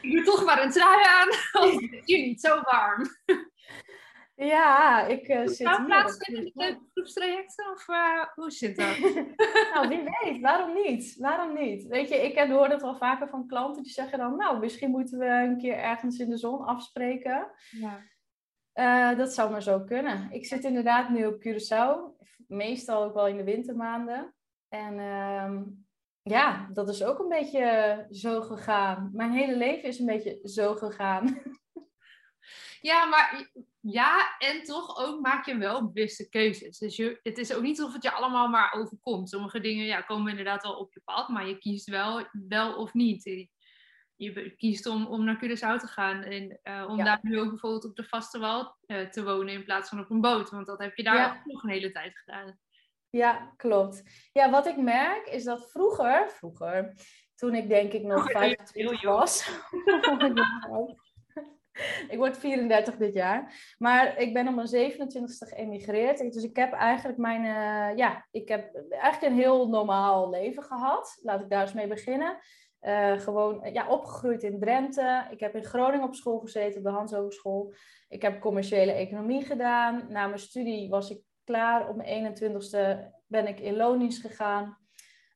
Speaker 1: ik doe toch maar een trui aan, het is hier niet zo warm.
Speaker 2: Ja, ik uh, zit
Speaker 1: nou, plaatsvinden in de groepstrajecten of uh, hoe zit dat?
Speaker 2: nou, wie weet. Waarom niet? Waarom niet? Weet je, ik hoor het wel vaker van klanten die zeggen dan... Nou, misschien moeten we een keer ergens in de zon afspreken. Ja. Uh, dat zou maar zo kunnen. Ik zit inderdaad nu op Curaçao. Meestal ook wel in de wintermaanden. En uh, ja, dat is ook een beetje zo gegaan. Mijn hele leven is een beetje zo gegaan.
Speaker 1: Ja, maar ja, en toch ook maak je wel bewuste keuzes. Dus je, het is ook niet alsof het je allemaal maar overkomt. Sommige dingen ja, komen inderdaad wel op je pad, maar je kiest wel, wel of niet. Je kiest om, om naar Curaçao te gaan en uh, om daar nu ook bijvoorbeeld op de vaste wal uh, te wonen in plaats van op een boot. Want dat heb je daar ook nog een hele tijd gedaan.
Speaker 2: Ja, klopt. Ja, wat ik merk is dat vroeger, vroeger, toen ik denk ik nog 25 was, ik word 34 dit jaar. Maar ik ben op mijn 27ste geëmigreerd. Dus ik heb eigenlijk mijn, uh, ja, ik heb eigenlijk een heel normaal leven gehad. Laat ik daar eens mee beginnen. Uh, gewoon ja, opgegroeid in Drenthe. Ik heb in Groningen op school gezeten, op de Hans Hogeschool. Ik heb commerciële economie gedaan. Na mijn studie was ik klaar. Op mijn 21ste ben ik in loondienst gegaan.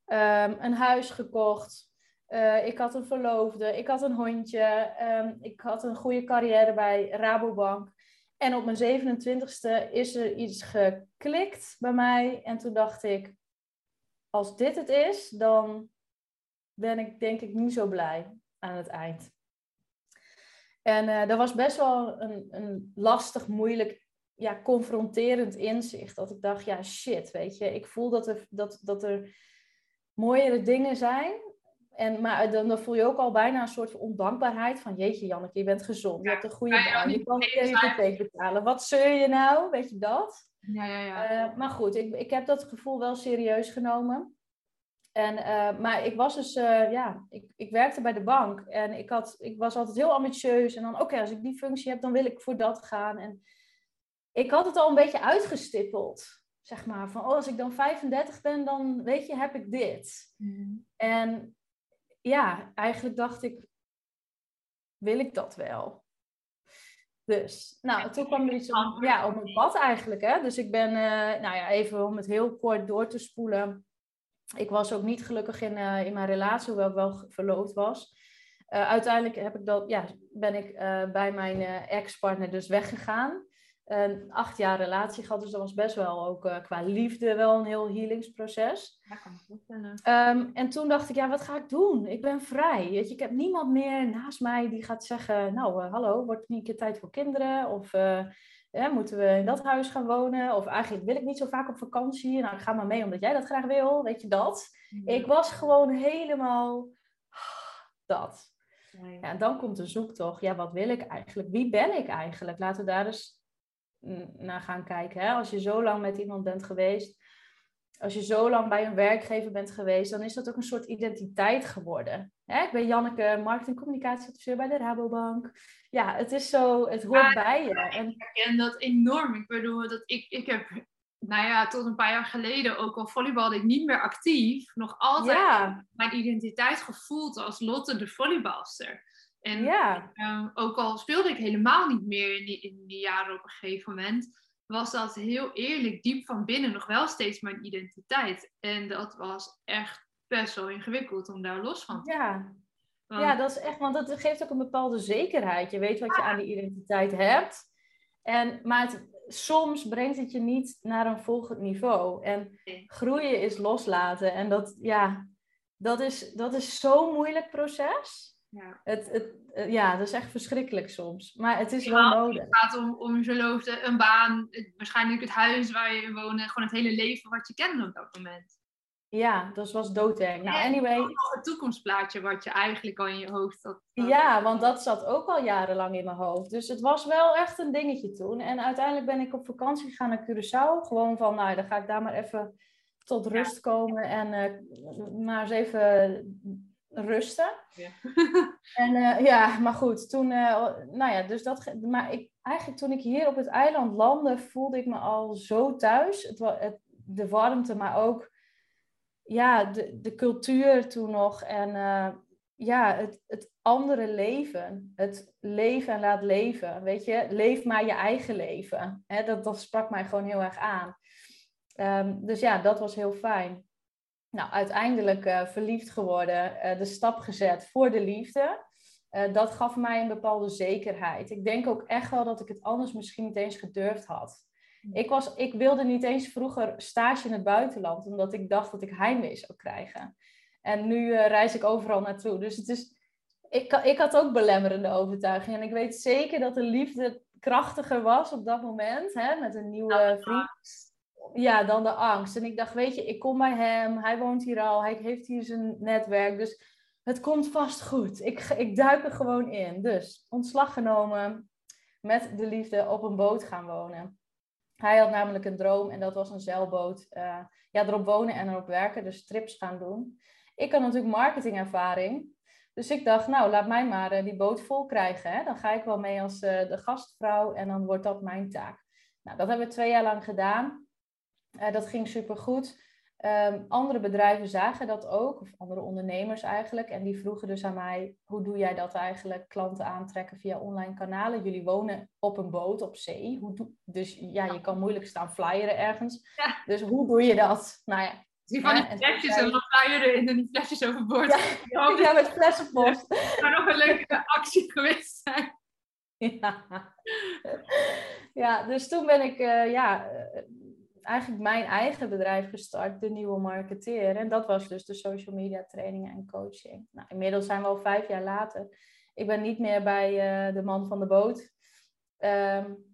Speaker 2: Um, een huis gekocht. Uh, ik had een verloofde, ik had een hondje, um, ik had een goede carrière bij Rabobank. En op mijn 27ste is er iets geklikt bij mij. En toen dacht ik, als dit het is, dan ben ik denk ik niet zo blij aan het eind. En dat was best wel een, een lastig, moeilijk, ja, confronterend inzicht. Dat ik dacht, ja, shit, weet je. Ik voel dat er, dat, dat er mooiere dingen zijn. En, maar dan, dan voel je ook al bijna een soort van ondankbaarheid. Van, jeetje Janneke, je bent gezond. Je hebt een goede baan. Je kan je hypotheek betalen. Wat zeur je nou? Weet je dat?
Speaker 1: Ja, ja, ja.
Speaker 2: Uh, maar goed, ik, ik heb dat gevoel wel serieus genomen. En, uh, maar ik was dus, uh, ja, ik, ik werkte bij de bank en ik, had, ik was altijd heel ambitieus. En dan, oké, als ik die functie heb, dan wil ik voor dat gaan. En ik had het al een beetje uitgestippeld, zeg maar. Van, oh, als ik dan 35 ben, dan, weet je, heb ik dit. Mm. En ja, eigenlijk dacht ik, wil ik dat wel? Dus, nou, toen kwam er iets op, ja, op mijn pad eigenlijk. Hè? Dus ik ben, uh, nou ja, even om het heel kort door te spoelen ik was ook niet gelukkig in, uh, in mijn relatie, hoewel ik wel verloofd was. Uh, uiteindelijk heb ik dat, ja, ben ik bij mijn ex-partner dus weggegaan. Een acht jaar relatie gehad, dus dat was best wel ook qua liefde wel een heel healingsproces. Ja, kan um, en toen dacht ik, ja, wat ga ik doen? Ik ben vrij. Weet je, ik heb niemand meer naast mij die gaat zeggen, nou, hallo, wordt het niet een keer tijd voor kinderen? Of moeten we in dat huis gaan wonen? Of eigenlijk wil ik niet zo vaak op vakantie. Nou, ik ga maar mee omdat jij dat graag wil. Weet je dat? Ik was gewoon helemaal dat. Ja, en dan komt de zoektocht. Ja, wat wil ik eigenlijk? Wie ben ik eigenlijk? Laten we daar eens naar gaan kijken. Hè? Als je zo lang met iemand bent geweest, als je zo lang bij een werkgever bent geweest, dan is dat ook een soort identiteit geworden. Hè? Ik ben Janneke, marketing communicatieadviseur bij de Rabobank. Ja, het is zo, het hoort bij je.
Speaker 1: En... Ik herken dat enorm. Ik bedoel, dat ik, ik heb, nou ja, tot een paar jaar geleden, ook al volleybalde ik niet meer actief, nog altijd mijn identiteit gevoeld als Lotte de volleybalster. En ja. Ehm, ook al speelde ik helemaal niet meer in die, in die jaren op een gegeven moment, was dat heel eerlijk, diep van binnen nog wel steeds mijn identiteit. En dat was echt best wel ingewikkeld om daar los van te
Speaker 2: Ja. ja, dat is echt, want dat geeft ook een bepaalde zekerheid. Je weet wat je aan die identiteit hebt. En, maar het, soms brengt het je niet naar een volgend niveau. En groeien is loslaten. En dat, ja, dat is, dat is zo'n moeilijk proces. Ja. Het, het, eh, ja, dat is echt verschrikkelijk soms. Maar het is wel nodig.
Speaker 1: Het gaat om, om je verloofde, een baan, waarschijnlijk het huis waar je woont, gewoon het hele leven wat je kende op dat moment.
Speaker 2: Ja, dat was doodeng. Nou, anyway.
Speaker 1: Het toekomstplaatje wat je eigenlijk al in je hoofd had.
Speaker 2: Ja, want dat zat ook al jarenlang in mijn hoofd. Dus het was wel echt een dingetje toen. En uiteindelijk ben ik op vakantie gegaan naar Curaçao. Gewoon van, nou, dan ga ik daar maar even tot rust komen. En uh, maar eens even rusten. Ja. en uh, ja, maar goed, toen, uh, nou ja, dus dat, maar ik, eigenlijk toen ik hier op het eiland landde, voelde ik me al zo thuis. Het, het, de warmte, maar ook, ja, de, de cultuur toen nog en uh, ja, het, het andere leven. Het leven en laat leven, weet je. Leef maar je eigen leven. Hè, dat, dat sprak mij gewoon heel erg aan. Um, dus ja, dat was heel fijn nou, uiteindelijk uh, verliefd geworden, uh, de stap gezet voor de liefde. Uh, dat gaf mij een bepaalde zekerheid. Ik denk ook echt wel dat ik het anders misschien niet eens gedurfd had. Hmm. Ik, was, ik wilde niet eens vroeger stage in het buitenland, omdat ik dacht dat ik heimwee zou krijgen. En nu reis ik overal naartoe. Dus het is, ik, ik had ook belemmerende overtuigingen. En ik weet zeker dat de liefde krachtiger was op dat moment, hè, met een nieuwe vriend ja, dan de angst. En ik dacht, weet je, ik kom bij hem, hij woont hier al, hij heeft hier zijn netwerk, dus het komt vast goed. Ik, ik duik er gewoon in. Dus ontslag genomen, met de liefde op een boot gaan wonen. Hij had namelijk een droom en dat was een zeilboot. Uh, ja, erop wonen en erop werken, dus trips gaan doen. Ik had natuurlijk marketingervaring. Dus ik dacht, nou, laat mij maar uh, die boot vol krijgen. Hè? Dan ga ik wel mee als uh, de gastvrouw en dan wordt dat mijn taak. Nou, dat hebben we twee jaar lang gedaan. Uh, dat ging supergoed. Um, andere bedrijven zagen dat ook, of andere ondernemers eigenlijk. En die vroegen dus aan mij, hoe doe jij dat eigenlijk? Klanten aantrekken via online kanalen. Jullie wonen op een boot op zee. Hoe doe... Dus ja, je kan moeilijk staan flyeren ergens. Dus hoe doe je dat? Nou ja,
Speaker 1: die van die flesjes en dan flyeren en dan die flesjes overboord.
Speaker 2: Ja, ja met flessenpost.
Speaker 1: Dat zou nog een leuke actie geweest zijn.
Speaker 2: Ja. ja, dus toen ben ik uh, ja, eigenlijk mijn eigen bedrijf gestart, de nieuwe marketeer. En dat was dus de social media trainingen en coaching. Nou, inmiddels zijn we al vijf jaar later. Ik ben niet meer bij uh, de man van de boot. Um,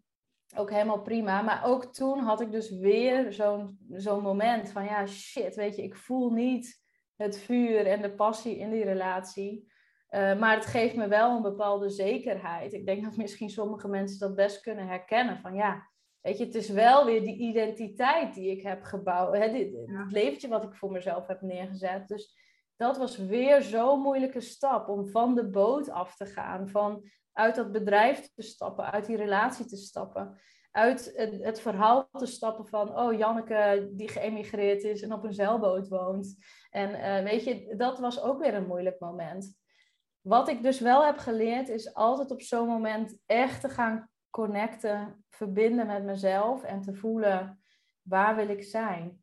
Speaker 2: ook helemaal prima. Maar ook toen had ik dus weer zo'n zo'n moment van ja, shit, weet je, ik voel niet het vuur en de passie in die relatie. Uh, maar het geeft me wel een bepaalde zekerheid. Ik denk dat misschien sommige mensen dat best kunnen herkennen. Van ja, weet je, het is wel weer die identiteit die ik heb gebouwd. Hè, dit, het leventje wat ik voor mezelf heb neergezet. Dus dat was weer zo'n moeilijke stap om van de boot af te gaan. Van uit dat bedrijf te stappen, uit die relatie te stappen. Uit het, het verhaal te stappen van, oh, Janneke die geëmigreerd is en op een zeilboot woont. En uh, weet je, dat was ook weer een moeilijk moment. Wat ik dus wel heb geleerd, is altijd op zo'n moment echt te gaan connecten, verbinden met mezelf en te voelen, waar wil ik zijn?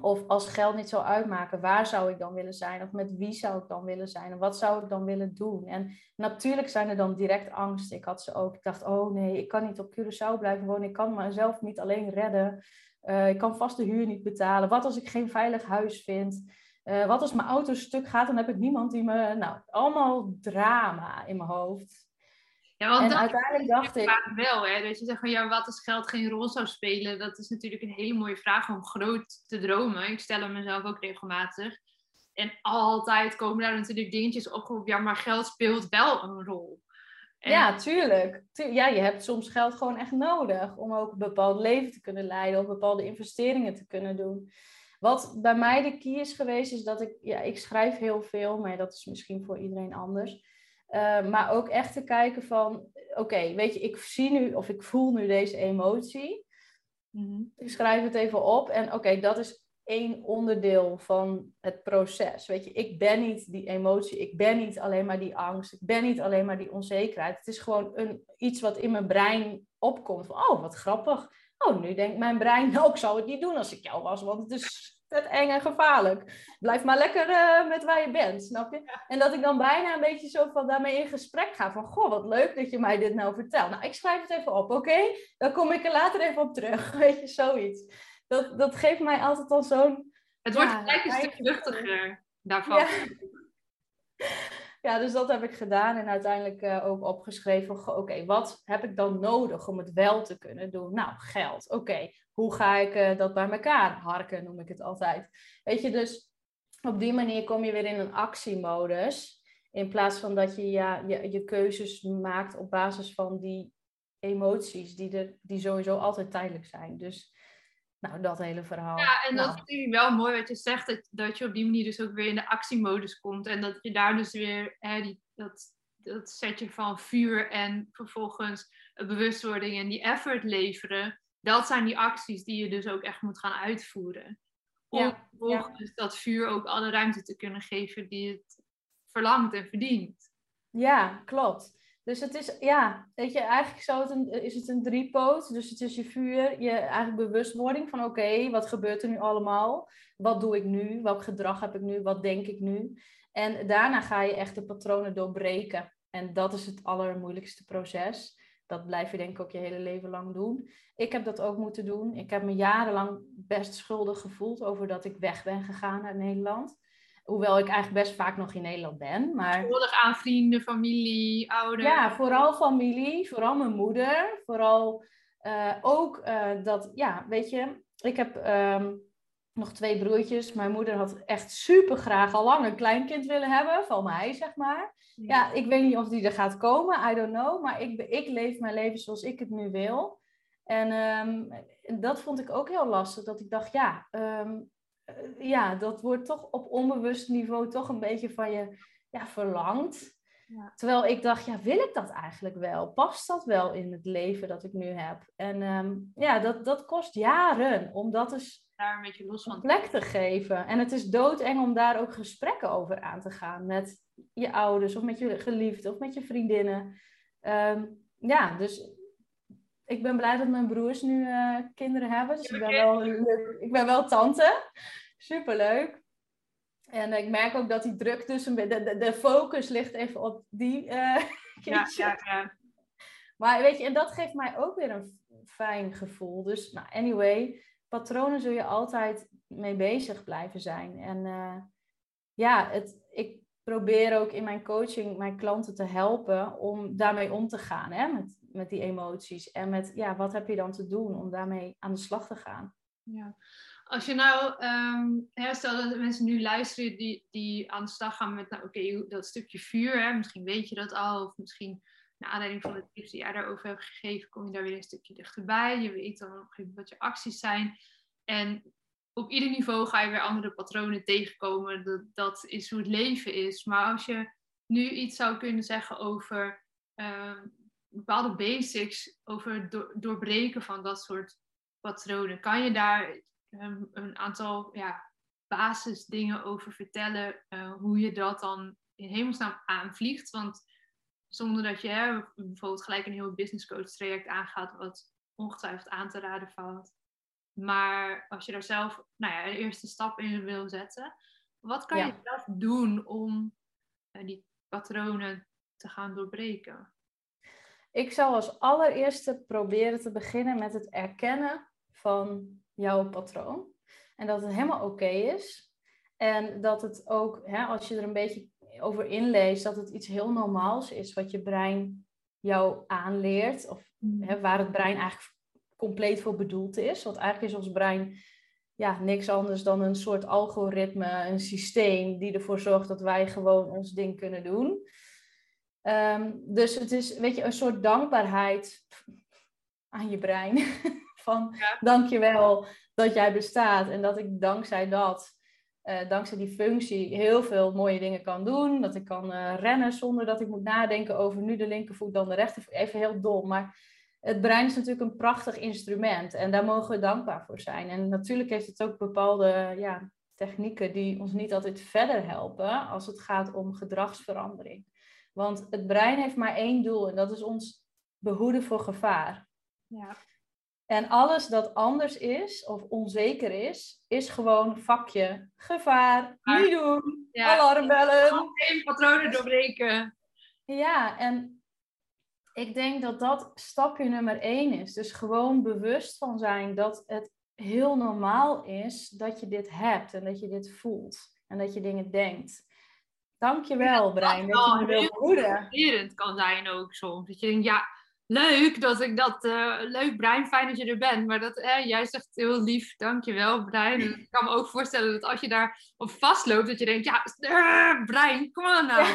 Speaker 2: Of als geld niet zou uitmaken, waar zou ik dan willen zijn? Of met wie zou ik dan willen zijn? En wat zou ik dan willen doen? En natuurlijk zijn er dan direct angst. Ik had ze ook. Ik dacht, oh nee, ik kan niet op Curaçao blijven wonen. Ik kan mezelf niet alleen redden. Uh, ik kan vast de huur niet betalen. Wat als ik geen veilig huis vind? Uh, wat als mijn auto stuk gaat, dan heb ik niemand die me... Nou, allemaal drama in mijn hoofd.
Speaker 1: Ja, want en uiteindelijk dacht ik... wel, hè? Dat je zegt van, ja, wat als geld geen rol zou spelen? Dat is natuurlijk een hele mooie vraag om groot te dromen. Ik stel hem mezelf ook regelmatig. En altijd komen daar natuurlijk dingetjes op. Ja, maar geld speelt wel een rol.
Speaker 2: Ja, tuurlijk. Ja, je hebt soms geld gewoon echt nodig om ook een bepaald leven te kunnen leiden of bepaalde investeringen te kunnen doen. Wat bij mij de key is geweest, is dat ik, ja, ik schrijf heel veel, maar dat is misschien voor iedereen anders. Uh, maar ook echt te kijken van, oké, weet je, ik zie nu of ik voel nu deze emotie. Mm Ik schrijf het even op en oké, dat is één onderdeel van het proces. Weet je, ik ben niet die emotie, ik ben niet alleen maar die angst, ik ben niet alleen maar die onzekerheid. Het is gewoon een, iets wat in mijn brein opkomt van, oh, wat grappig. Oh, nu denkt mijn brein, nou, ik zou het niet doen als ik jou was, want het is vet eng en gevaarlijk. Blijf maar lekker uh, met waar je bent, snap je? En dat ik dan bijna een beetje zo van daarmee in gesprek ga. Van, goh, wat leuk dat je mij dit nou vertelt. Nou, ik schrijf het even op, oké? Dan kom ik er later even op terug. Weet je, zoiets. Dat, dat geeft mij altijd al zo'n...
Speaker 1: Het wordt gelijk een stuk luchtiger daarvan. Ja.
Speaker 2: ja, dus dat heb ik gedaan en uiteindelijk uh, ook opgeschreven. Oké, wat heb ik dan nodig om het wel te kunnen doen? Nou, geld. Oké, hoe ga ik uh, dat bij elkaar harken, noem ik het altijd. Weet je, dus op die manier kom je weer in een actiemodus. In plaats van dat je ja, je, je keuzes maakt op basis van die emoties, die, er, die sowieso altijd tijdelijk zijn. Dus nou, dat hele verhaal.
Speaker 1: Ja, en
Speaker 2: dat
Speaker 1: nou. vind ik wel mooi wat je zegt, dat, dat je op die manier dus ook weer in de actiemodus komt. En dat je daar dus weer hè, die, dat, dat setje van vuur en vervolgens bewustwording en die effort leveren. Dat zijn die acties die je dus ook echt moet gaan uitvoeren. Om ja, vervolgens dat vuur ook alle ruimte te kunnen geven die het verlangt en verdient.
Speaker 2: Ja, klopt. Dus het is, ja, weet je, eigenlijk het een, is het een driepoot. Dus het is je vuur, je eigenlijk bewustwording van oké, wat gebeurt er nu allemaal? Wat doe ik nu? Welk gedrag heb ik nu? Wat denk ik nu? En daarna ga je echt de patronen doorbreken. En dat is het allermoeilijkste proces. Dat blijf je denk ik ook je hele leven lang doen. Ik heb dat ook moeten doen. Ik heb me jarenlang best schuldig gevoeld over dat ik weg ben gegaan uit Nederland. Hoewel ik eigenlijk best vaak nog in Nederland ben. Maar...
Speaker 1: Schuldig aan vrienden, familie, ouders.
Speaker 2: Ja, vooral familie. Vooral mijn moeder. Vooral uh, ook uh, dat, ja, weet je, ik heb um, nog twee broertjes. Mijn moeder had echt super graag al lang een kleinkind willen hebben, van mij zeg maar. Ja. ja, ik weet niet of die er gaat komen, I don't know. Maar ik, ik leef mijn leven zoals ik het nu wil. En um, dat vond ik ook heel lastig. Dat ik dacht, ja, um, ja, dat wordt toch op onbewust niveau toch een beetje van je ja, verlangd. Ja. Terwijl ik dacht, ja, wil ik dat eigenlijk wel? Past dat wel in het leven dat ik nu heb? En um, ja, dat, dat kost jaren om dat eens
Speaker 1: daar een beetje los van
Speaker 2: plek te geven. En het is doodeng om daar ook gesprekken over aan te gaan met je ouders of met je geliefden of met je vriendinnen. Um, ja, dus ik ben blij dat mijn broers nu uh, kinderen hebben. Dus ik ben, wel, ik ben wel tante. Superleuk. En ik merk ook dat die druk de, de, de focus ligt even op die uh, ja, ja, ja. Maar weet je, en dat geeft mij ook weer een fijn gevoel. Dus, nou, anyway, patronen zul je altijd mee bezig blijven zijn. En uh, ja, het, ik probeer ook in mijn coaching mijn klanten te helpen om daarmee om te gaan, hè, met, met die emoties. En met, ja, wat heb je dan te doen om daarmee aan de slag te gaan?
Speaker 1: Ja. Als je nou, um, dat mensen nu luisteren die, die aan de slag gaan met, nou oké, dat stukje vuur, hè, misschien weet je dat al, of misschien naar aanleiding van de tips die jij daarover hebt gegeven, kom je daar weer een stukje dichterbij. Je weet dan op een gegeven moment wat je acties zijn. En op ieder niveau ga je weer andere patronen tegenkomen. Dat, dat is hoe het leven is. Maar als je nu iets zou kunnen zeggen over ehm, bepaalde basics, over het doorbreken van dat soort patronen, kan je daar ehm, een aantal ja, basisdingen over vertellen, uh, hoe je dat dan in hemelsnaam aanvliegt? Want zonder dat je hè, bijvoorbeeld gelijk een heel business coach traject aangaat, wat ongetwijfeld aan te raden valt. Maar als je daar zelf nou ja, de eerste stap in wil zetten, wat kan je zelf doen om uh, die patronen te gaan doorbreken?
Speaker 2: Ik zou als allereerste proberen te beginnen met het erkennen van jouw patroon. En dat het helemaal oké is. En dat het ook, hè, als je er een beetje over inleest, dat het iets heel normaals is wat je brein jou aanleert. Of mm. hè, waar het brein eigenlijk compleet voor bedoeld is. Want eigenlijk is ons brein ja, niks anders dan een soort algoritme, een systeem die ervoor zorgt dat wij gewoon ons ding kunnen doen. Ehm, dus het is, weet je, een soort dankbaarheid aan je brein. Van ja. dankjewel dat jij bestaat en dat ik dankzij dat, uh, dankzij die functie, heel veel mooie dingen kan doen. Dat ik kan uh, rennen zonder dat ik moet nadenken over nu de linkervoet, dan de rechtervoet. Even heel dom, maar het brein is natuurlijk een prachtig instrument en daar mogen we dankbaar voor zijn. En natuurlijk heeft het ook bepaalde ja, technieken die ons niet altijd verder helpen als het gaat om gedragsverandering. Want het brein heeft maar één doel en dat is ons behoeden voor gevaar. Ja. En alles dat anders is of onzeker is, is gewoon vakje gevaar, niet doen, ja. alarmbellen.
Speaker 1: Geen patronen doorbreken.
Speaker 2: Ja, en ik denk dat dat stapje nummer één is. Dus gewoon bewust van zijn dat het heel normaal is dat je dit hebt en dat je dit voelt en dat je dingen denkt. Dankjewel, ja, Brein, dat, je me behoeden.
Speaker 1: Het kan zijn ook soms. Dat je denkt, ja, leuk dat ik dat... Uh, leuk, Brein, fijn dat je er bent. Maar dat, eh, jij zegt heel lief, dankjewel, Brein. ik kan me ook voorstellen dat als je daar op vastloopt, dat je denkt, ja, uh, Brein, kom aan nou.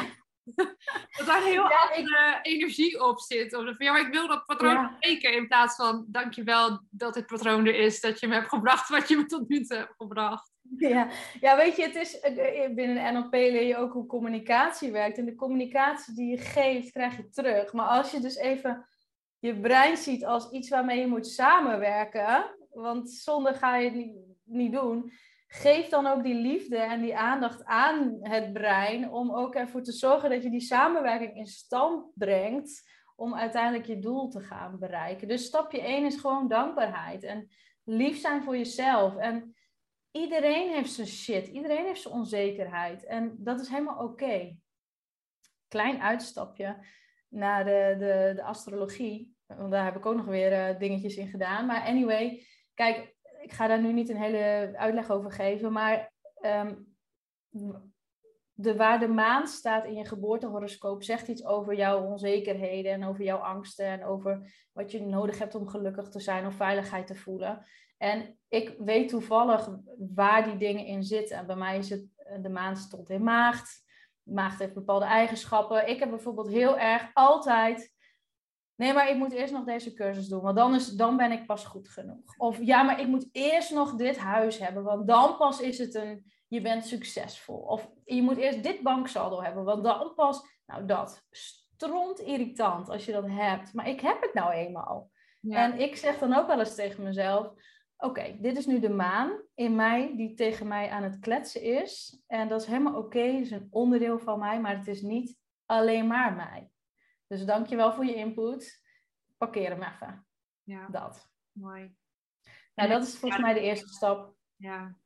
Speaker 1: dat daar heel ja, andere energie op zit. Of van, ja, maar ik wil dat patroon ja. breken. In plaats van, dankjewel dat dit patroon er is. Dat je me hebt gebracht wat je me tot nu toe hebt gebracht.
Speaker 2: Ja. ja, weet je, het is, eh, binnen NLP leer je ook hoe communicatie werkt. En de communicatie die je geeft, krijg je terug. Maar als je dus even je brein ziet als iets waarmee je moet samenwerken. Want zonder ga je het niet, niet doen geef dan ook die liefde en die aandacht aan het brein om ook ervoor te zorgen dat je die samenwerking in stand brengt om uiteindelijk je doel te gaan bereiken. Dus stapje 1 is gewoon dankbaarheid en lief zijn voor jezelf. En iedereen heeft zijn shit, iedereen heeft zijn onzekerheid en dat is helemaal oké. Klein uitstapje naar de, de, de astrologie, want daar heb ik ook nog weer uh, dingetjes in gedaan. Maar anyway, kijk, ik ga daar nu niet een hele uitleg over geven, maar um, de, waar de maan staat in je geboortehoroscoop zegt iets over jouw onzekerheden en over jouw angsten en over wat je nodig hebt om gelukkig te zijn of veiligheid te voelen. En ik weet toevallig waar die dingen in zitten. En bij mij is het, de maan stond in maagd. Maagd heeft bepaalde eigenschappen. Ik heb bijvoorbeeld heel erg altijd Nee, maar ik moet eerst nog deze cursus doen, want dan, is, dan ben ik pas goed genoeg. Of ja, maar ik moet eerst nog dit huis hebben, want dan pas is het een, je bent succesvol. Of je moet eerst dit banksaldo hebben, want dan pas, nou dat, stront irritant als je dat hebt. Maar ik heb het nou eenmaal. En ik zeg dan ook wel eens tegen mezelf, oké, dit is nu de maan in mij die tegen mij aan het kletsen is. En dat is helemaal oké, okay, het is een onderdeel van mij, maar het is niet alleen maar mij. Dus dankjewel voor je input. Parkeer hem even. Ja. Dat.
Speaker 1: Mooi.
Speaker 2: Nou, dat is volgens mij de eerste stap.
Speaker 1: Ja.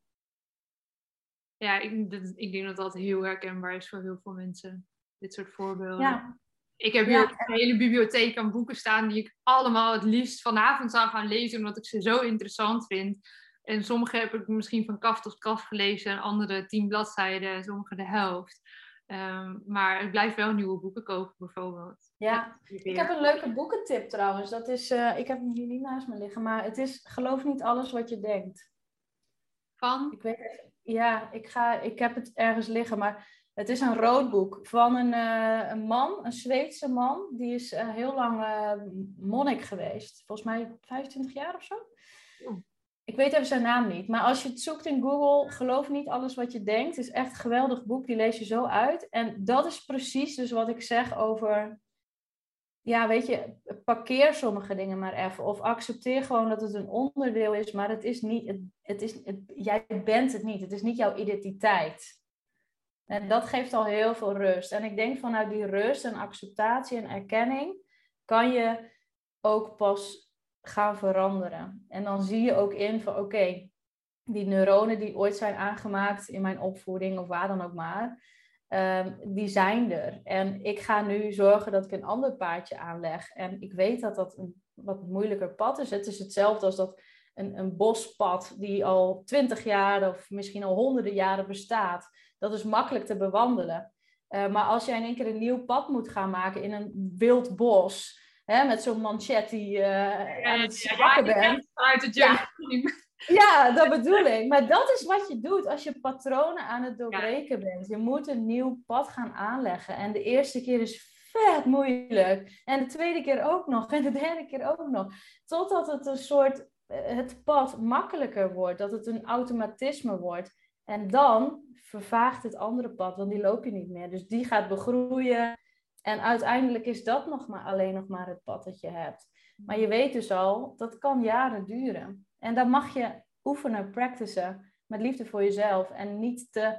Speaker 1: Ja, ik, ik denk dat dat heel herkenbaar is voor heel veel mensen. Dit soort voorbeelden. Ja. Ik heb hier een hele bibliotheek aan boeken staan die ik allemaal het liefst vanavond zou gaan lezen, omdat ik ze zo interessant vind. En sommige heb ik misschien van kaf tot kaf gelezen en andere tien bladzijden en sommige de helft. Ehm, maar ik blijf wel nieuwe boeken kopen, bijvoorbeeld.
Speaker 2: Ja, ik heb een leuke boekentip trouwens. Dat is, uh, ik heb hem hier niet naast me liggen, maar het is Geloof niet alles wat je denkt.
Speaker 1: Van?
Speaker 2: Ik weet, ja, ik, ga, ik heb het ergens liggen, maar het is een rood boek van een, uh, een man, een Zweedse man. Die is uh, heel lang monnik geweest. Volgens mij 25 jaar of zo. Ik weet even zijn naam niet. Maar als je het zoekt in Google, geloof niet alles wat je denkt. Het is echt een geweldig boek. Die lees je zo uit. En dat is precies dus wat ik zeg over... Ja, weet je, parkeer sommige dingen maar even. Of accepteer gewoon dat het een onderdeel is. Maar het is niet... Het, is, het, jij bent het niet. Het is niet jouw identiteit. En dat geeft al heel veel rust. En ik denk vanuit die rust en acceptatie en erkenning... kan je ook pas gaan veranderen. En dan zie je ook in van oké, die neuronen die ooit zijn aangemaakt in mijn opvoeding of waar dan ook maar, ehm, die zijn er. En ik ga nu zorgen dat ik een ander paardje aanleg. En ik weet dat dat een wat moeilijker pad is. Het is hetzelfde als dat een, een bospad die al twintig jaar of misschien al honderden jaren bestaat. Dat is makkelijk te bewandelen. Uh, maar als jij in één keer een nieuw pad moet gaan maken in een wild bos, hè, met zo'n manchetti uh, aan het zwakken bent.
Speaker 1: Uit het
Speaker 2: ja. Ja, dat bedoel ik. Maar dat is wat je doet als je patronen aan het doorbreken bent. Je moet een nieuw pad gaan aanleggen. En de eerste keer is vet moeilijk. En de tweede keer ook nog. En de derde keer ook nog. Totdat het een soort, eh, het pad makkelijker wordt. Dat het een automatisme wordt. En dan vervaagt het andere pad, want die loop je niet meer. Dus die gaat begroeien. En uiteindelijk is dat nog maar alleen nog maar het pad dat je hebt. Maar je weet dus al, dat kan jaren duren. En dan mag je oefenen, practicen met liefde voor jezelf. En niet te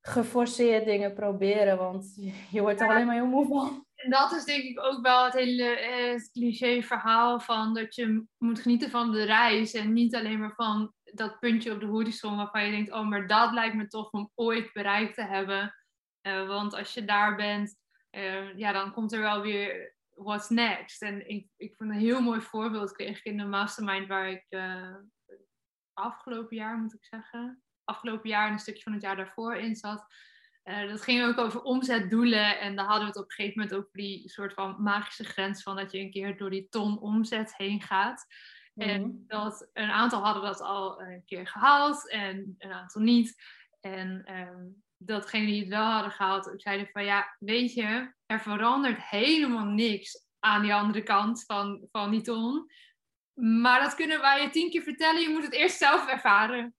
Speaker 2: geforceerd dingen proberen, want je wordt er alleen maar heel moe van.
Speaker 1: En dat is denk ik ook wel het hele eh, cliché verhaal van dat je moet genieten van de reis en niet alleen maar van dat puntje op de horizon waarvan je denkt, oh, maar dat lijkt me toch om ooit bereikt te hebben. Uh, want als je daar bent, uh, ja, dan komt er wel weer what's next. En ik, ik vond een heel mooi voorbeeld kreeg ik in de mastermind waar ik uh, afgelopen jaar, moet ik zeggen, afgelopen jaar en een stukje van het jaar daarvoor in zat. Uh, dat ging ook over omzetdoelen. En daar hadden we het op een gegeven moment over die soort van magische grens van dat je een keer door die ton omzet heen gaat. En mhm. dat een aantal hadden dat al een keer gehaald en een aantal niet. En um, datgene die het wel hadden gehaald, zeiden van ja, weet je, er verandert helemaal niks aan die andere kant van, van die ton. Maar dat kunnen wij je tien keer vertellen, je moet het eerst zelf ervaren.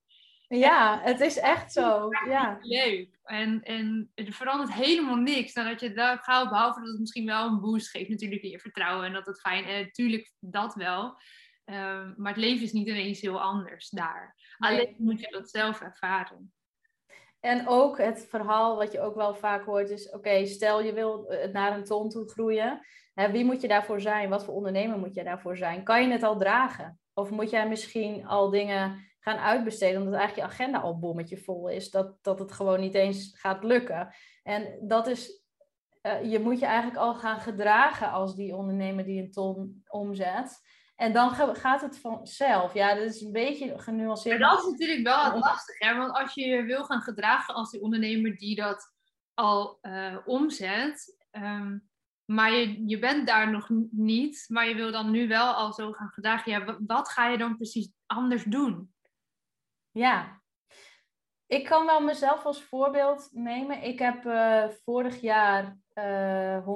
Speaker 2: Ja, het is echt zo. Ja.
Speaker 1: Leuk. En, en er verandert helemaal niks nadat je daar gaat, behalve dat het misschien wel een boost geeft natuurlijk in je vertrouwen en dat het fijn is. Natuurlijk dat wel. Ehm, maar het leven is niet ineens heel anders daar. Alleen moet je dat zelf ervaren.
Speaker 2: En ook het verhaal wat je ook wel vaak hoort is, oké, stel je wil het naar een ton toe groeien. Hè, wie moet je daarvoor zijn? Wat voor ondernemer moet je daarvoor zijn? Kan je het al dragen? Of moet jij misschien al dingen gaan uitbesteden omdat eigenlijk je agenda al bommetje vol is? Dat, dat het gewoon niet eens gaat lukken. En dat is, uh, je moet je eigenlijk al gaan gedragen als die ondernemer die een ton omzet. En dan gaat het vanzelf. Ja, dat is een beetje genuanceerd.
Speaker 1: Maar dat is natuurlijk wel lastig, hè? Want als je je wil gaan gedragen als die ondernemer die dat al uh, omzet, um, maar je, je bent daar nog niet, maar je wil dan nu wel al zo gaan gedragen. Ja, wat ga je dan precies anders doen?
Speaker 2: Ja, ik kan wel mezelf als voorbeeld nemen. Ik heb uh, vorig jaar uh, eh, 125.000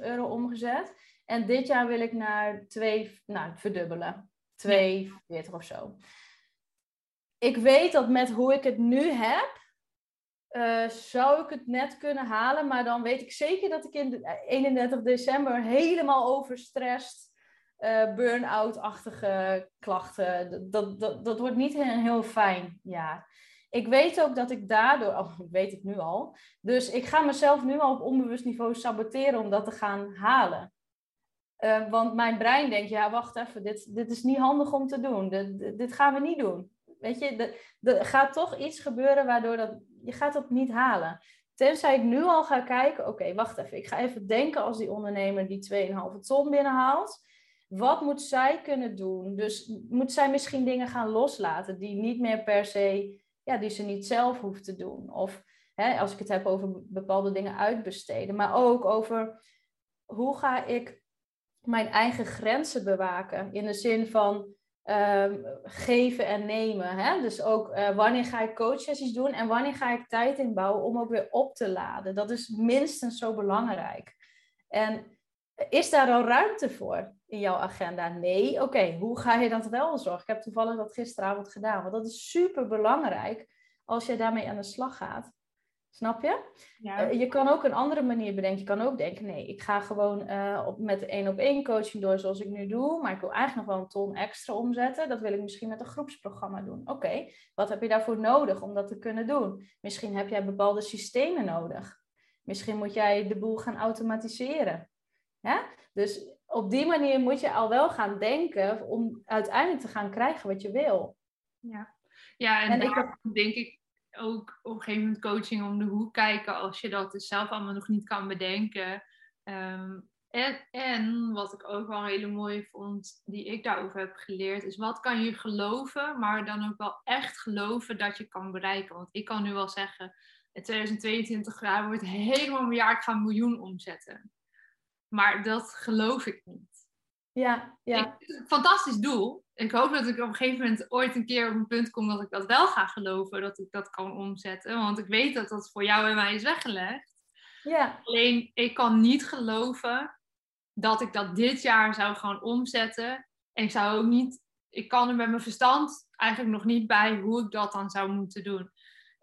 Speaker 2: euro omgezet. En dit jaar wil ik naar twee, nou, verdubbelen. 42 of zo. Ik weet dat met hoe ik het nu heb, uh, zou ik het net kunnen halen. Maar dan weet ik zeker dat ik in 31 december helemaal overstrest, uh, burn-out-achtige klachten. Dat, dat, dat wordt niet een heel fijn jaar. Ik weet ook dat ik daardoor, oh, ik weet het nu al, dus ik ga mezelf nu al op onbewust niveau saboteren om dat te gaan halen. Uh, want mijn brein denkt, ja, wacht even, dit, dit is niet handig om te doen. Dit, dit gaan we niet doen. Weet je, er gaat toch iets gebeuren waardoor dat, je gaat het niet halen. Tenzij ik nu al ga kijken, oké, wacht even. Ik ga even denken als die ondernemer die 2,5 ton binnenhaalt. Wat moet zij kunnen doen? Dus moet zij misschien dingen gaan loslaten die niet meer per se, ja, die ze niet zelf hoeft te doen? Of hè, als ik het heb over bepaalde dingen uitbesteden, maar ook over hoe ga ik mijn eigen grenzen bewaken? In de zin van Ehm, geven en nemen. Hè? Dus ook uh, wanneer ga ik coachsessies doen en wanneer ga ik tijd inbouwen om ook weer op te laden. Dat is minstens zo belangrijk. En is daar al ruimte voor in jouw agenda? Nee. Oké, hoe ga je dat wel zorgen? Ik heb toevallig dat gisteravond gedaan, want dat is super belangrijk als je daarmee aan de slag gaat. Snap je? Ja. Eh, je kan ook een andere manier bedenken. Je kan ook denken, nee, ik ga gewoon uh, op, met één op één coaching door zoals ik nu doe. Maar ik wil eigenlijk nog wel een ton extra omzetten. Dat wil ik misschien met een groepsprogramma doen. Oké, wat heb je daarvoor nodig om dat te kunnen doen? Misschien heb jij bepaalde systemen nodig. Misschien moet jij de boel gaan automatiseren. Ja? Dus op die manier moet je al wel gaan denken om uiteindelijk te gaan krijgen wat je wil.
Speaker 1: Ja, ja en, en daar ik, denk ik ook op een gegeven moment coaching om de hoek kijken als je dat dus zelf allemaal nog niet kan bedenken. Ehm, en, en wat ik ook wel hele mooi vond, die ik daarover heb geleerd, is wat kan je geloven, maar dan ook wel echt geloven dat je kan bereiken. Want ik kan nu wel zeggen, in 2022 jaar wordt helemaal een jaar, ik ga een miljoen omzetten. Maar dat geloof ik niet.
Speaker 2: Ja, ja.
Speaker 1: fantastisch doel. Ik hoop dat ik op een gegeven moment ooit een keer op een punt kom dat ik dat wel ga geloven, dat ik dat kan omzetten. Want ik weet dat dat voor jou en mij is weggelegd.
Speaker 2: Ja.
Speaker 1: Alleen ik kan niet geloven dat ik dat dit jaar zou gaan omzetten. En ik zou ook niet, ik kan er met mijn verstand eigenlijk nog niet bij hoe ik dat dan zou moeten doen.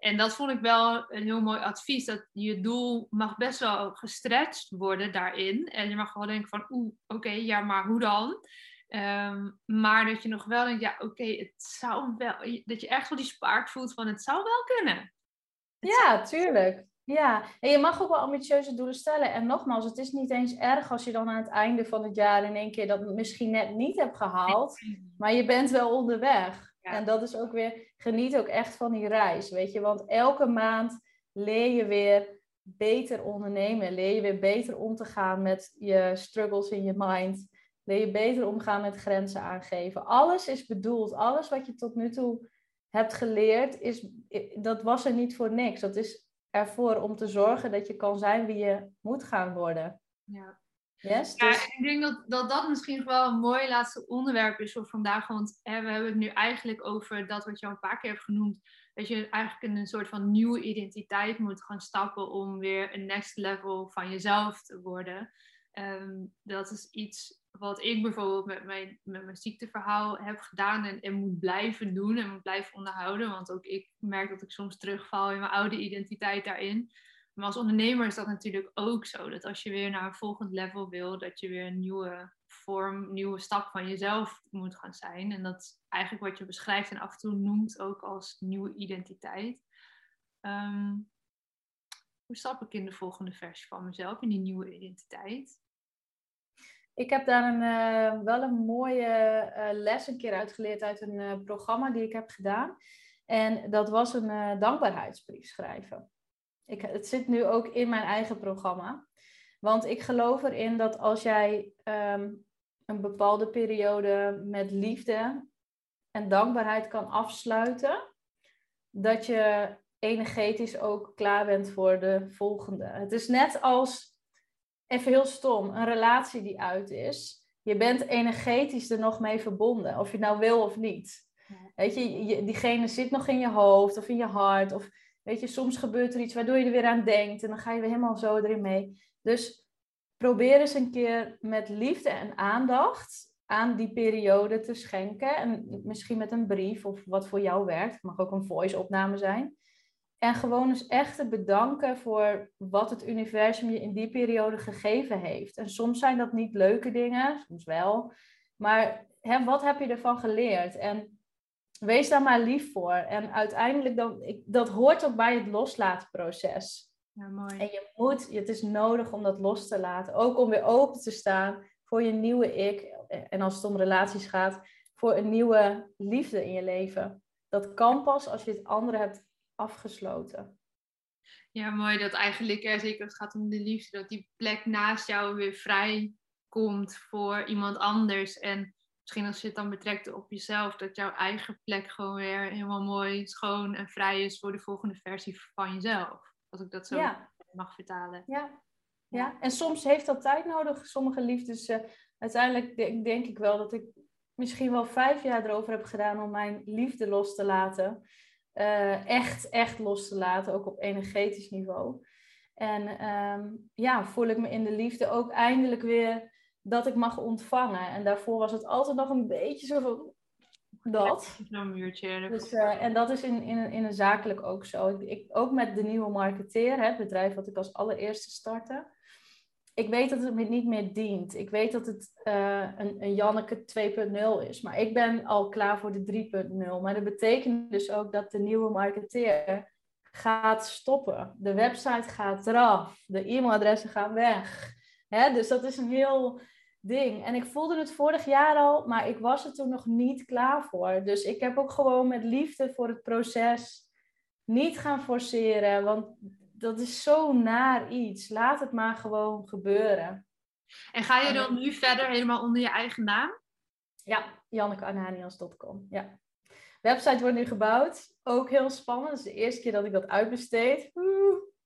Speaker 1: En dat vond ik wel een heel mooi advies. Dat je doel mag best wel gestretched worden daarin. En je mag wel denken van, oeh, oké, ja, maar hoe dan? Ehm, maar dat je nog wel denkt, ja, oké, het zou wel... Dat je echt wel die spark voelt van, het zou wel kunnen.
Speaker 2: ja, tuurlijk. Ja, en je mag ook wel ambitieuze doelen stellen. En nogmaals, het is niet eens erg als je dan aan het einde van het jaar in één keer dat misschien net niet hebt gehaald. Maar je bent wel onderweg. En dat is ook weer, geniet ook echt van die reis, weet je. Want elke maand leer je weer beter ondernemen. Leer je weer beter om te gaan met je struggles in je mind. Leer je beter omgaan met grenzen aangeven. Alles is bedoeld. Alles wat je tot nu toe hebt geleerd, is, dat was er niet voor niks. Dat is ervoor om te zorgen dat je kan zijn wie je moet gaan worden.
Speaker 1: Ja. Yes, ja, dus- ik denk dat, dat dat misschien wel een mooi laatste onderwerp is voor vandaag. Want hè, we hebben het nu eigenlijk over dat wat je al een paar keer hebt genoemd. Dat je eigenlijk in een soort van nieuwe identiteit moet gaan stappen om weer een next level van jezelf te worden. Ehm, dat is iets wat ik bijvoorbeeld met mijn, met mijn ziekteverhaal heb gedaan en, en moet blijven doen en moet blijven onderhouden. Want ook ik merk dat ik soms terugval in mijn oude identiteit daarin. Maar als ondernemer is dat natuurlijk ook zo. Dat als je weer naar een volgend level wil, dat je weer een nieuwe vorm, nieuwe stap van jezelf moet gaan zijn. En dat is eigenlijk wat je beschrijft en af en toe noemt ook als nieuwe identiteit. Ehm, hoe stap ik in de volgende versie van mezelf, in die nieuwe identiteit?
Speaker 2: Ik heb daar een, uh, wel een mooie uh, les een keer uitgeleerd uit een uh, programma die ik heb gedaan. En dat was een dankbaarheidsbrief schrijven. Ik, het zit nu ook in mijn eigen programma. Want ik geloof erin dat als jij ehm, een bepaalde periode met liefde en dankbaarheid kan afsluiten, dat je energetisch ook klaar bent voor de volgende. Het is net als, even heel stom, een relatie die uit is. Je bent energetisch er nog mee verbonden, of je nou wil of niet. Weet je, diegene zit nog in je hoofd of in je hart. Of Weet je, soms gebeurt er iets waardoor je er weer aan denkt en dan ga je weer helemaal zo erin mee. Dus probeer eens een keer met liefde en aandacht aan die periode te schenken. En misschien met een brief of wat voor jou werkt. Het mag ook een voice-opname zijn. En gewoon eens echt te bedanken voor wat het universum je in die periode gegeven heeft. En soms zijn dat niet leuke dingen, soms wel. Maar hè, wat heb je ervan geleerd? En wees daar maar lief voor. En uiteindelijk, dan, ik, dat hoort ook bij het loslaatproces.
Speaker 1: Ja, mooi.
Speaker 2: En je moet, het is nodig om dat los te laten. Ook om weer open te staan voor je nieuwe ik. En als het om relaties gaat, voor een nieuwe liefde in je leven. Dat kan pas als je het andere hebt afgesloten.
Speaker 1: Ja, mooi dat eigenlijk, zeker als het gaat om de liefde, dat die plek naast jou weer vrij komt voor iemand anders. En misschien als je het dan betrekt op jezelf, dat jouw eigen plek gewoon weer helemaal mooi, schoon en vrij is voor de volgende versie van jezelf. Als ik dat zo mag vertalen.
Speaker 2: Ja. ja, en soms heeft dat tijd nodig. Sommige liefdes, uh, uiteindelijk denk, denk ik wel dat ik misschien wel vijf jaar erover heb gedaan om mijn liefde los te laten. Uh, echt, echt los te laten, ook op energetisch niveau. En um, ja, voel ik me in de liefde ook eindelijk weer dat ik mag ontvangen. En daarvoor was het altijd nog een beetje zo van dat.
Speaker 1: Muurtje.
Speaker 2: Dus, uh, en dat is in, in, in een zakelijk ook zo. Ik, ik, ook met de nieuwe marketeer, het bedrijf wat ik als allereerste startte. Ik weet dat het me niet meer dient. Ik weet dat het uh, een, een Janneke 2.0 is. Maar ik ben al klaar voor de 3.0. Maar dat betekent dus ook dat de nieuwe marketeer gaat stoppen. De website gaat eraf. De e-mailadressen gaan weg. Hè? Dus dat is een heel ding. En ik voelde het vorig jaar al, maar ik was er toen nog niet klaar voor. Dus ik heb ook gewoon met liefde voor het proces niet gaan forceren. Want dat is zo naar iets. Laat het maar gewoon gebeuren.
Speaker 1: En ga je dan nu verder helemaal onder je eigen naam?
Speaker 2: Ja, jannekeananias.com. Ja. Website wordt nu gebouwd. Ook heel spannend. Het is de eerste keer dat ik dat uitbesteed.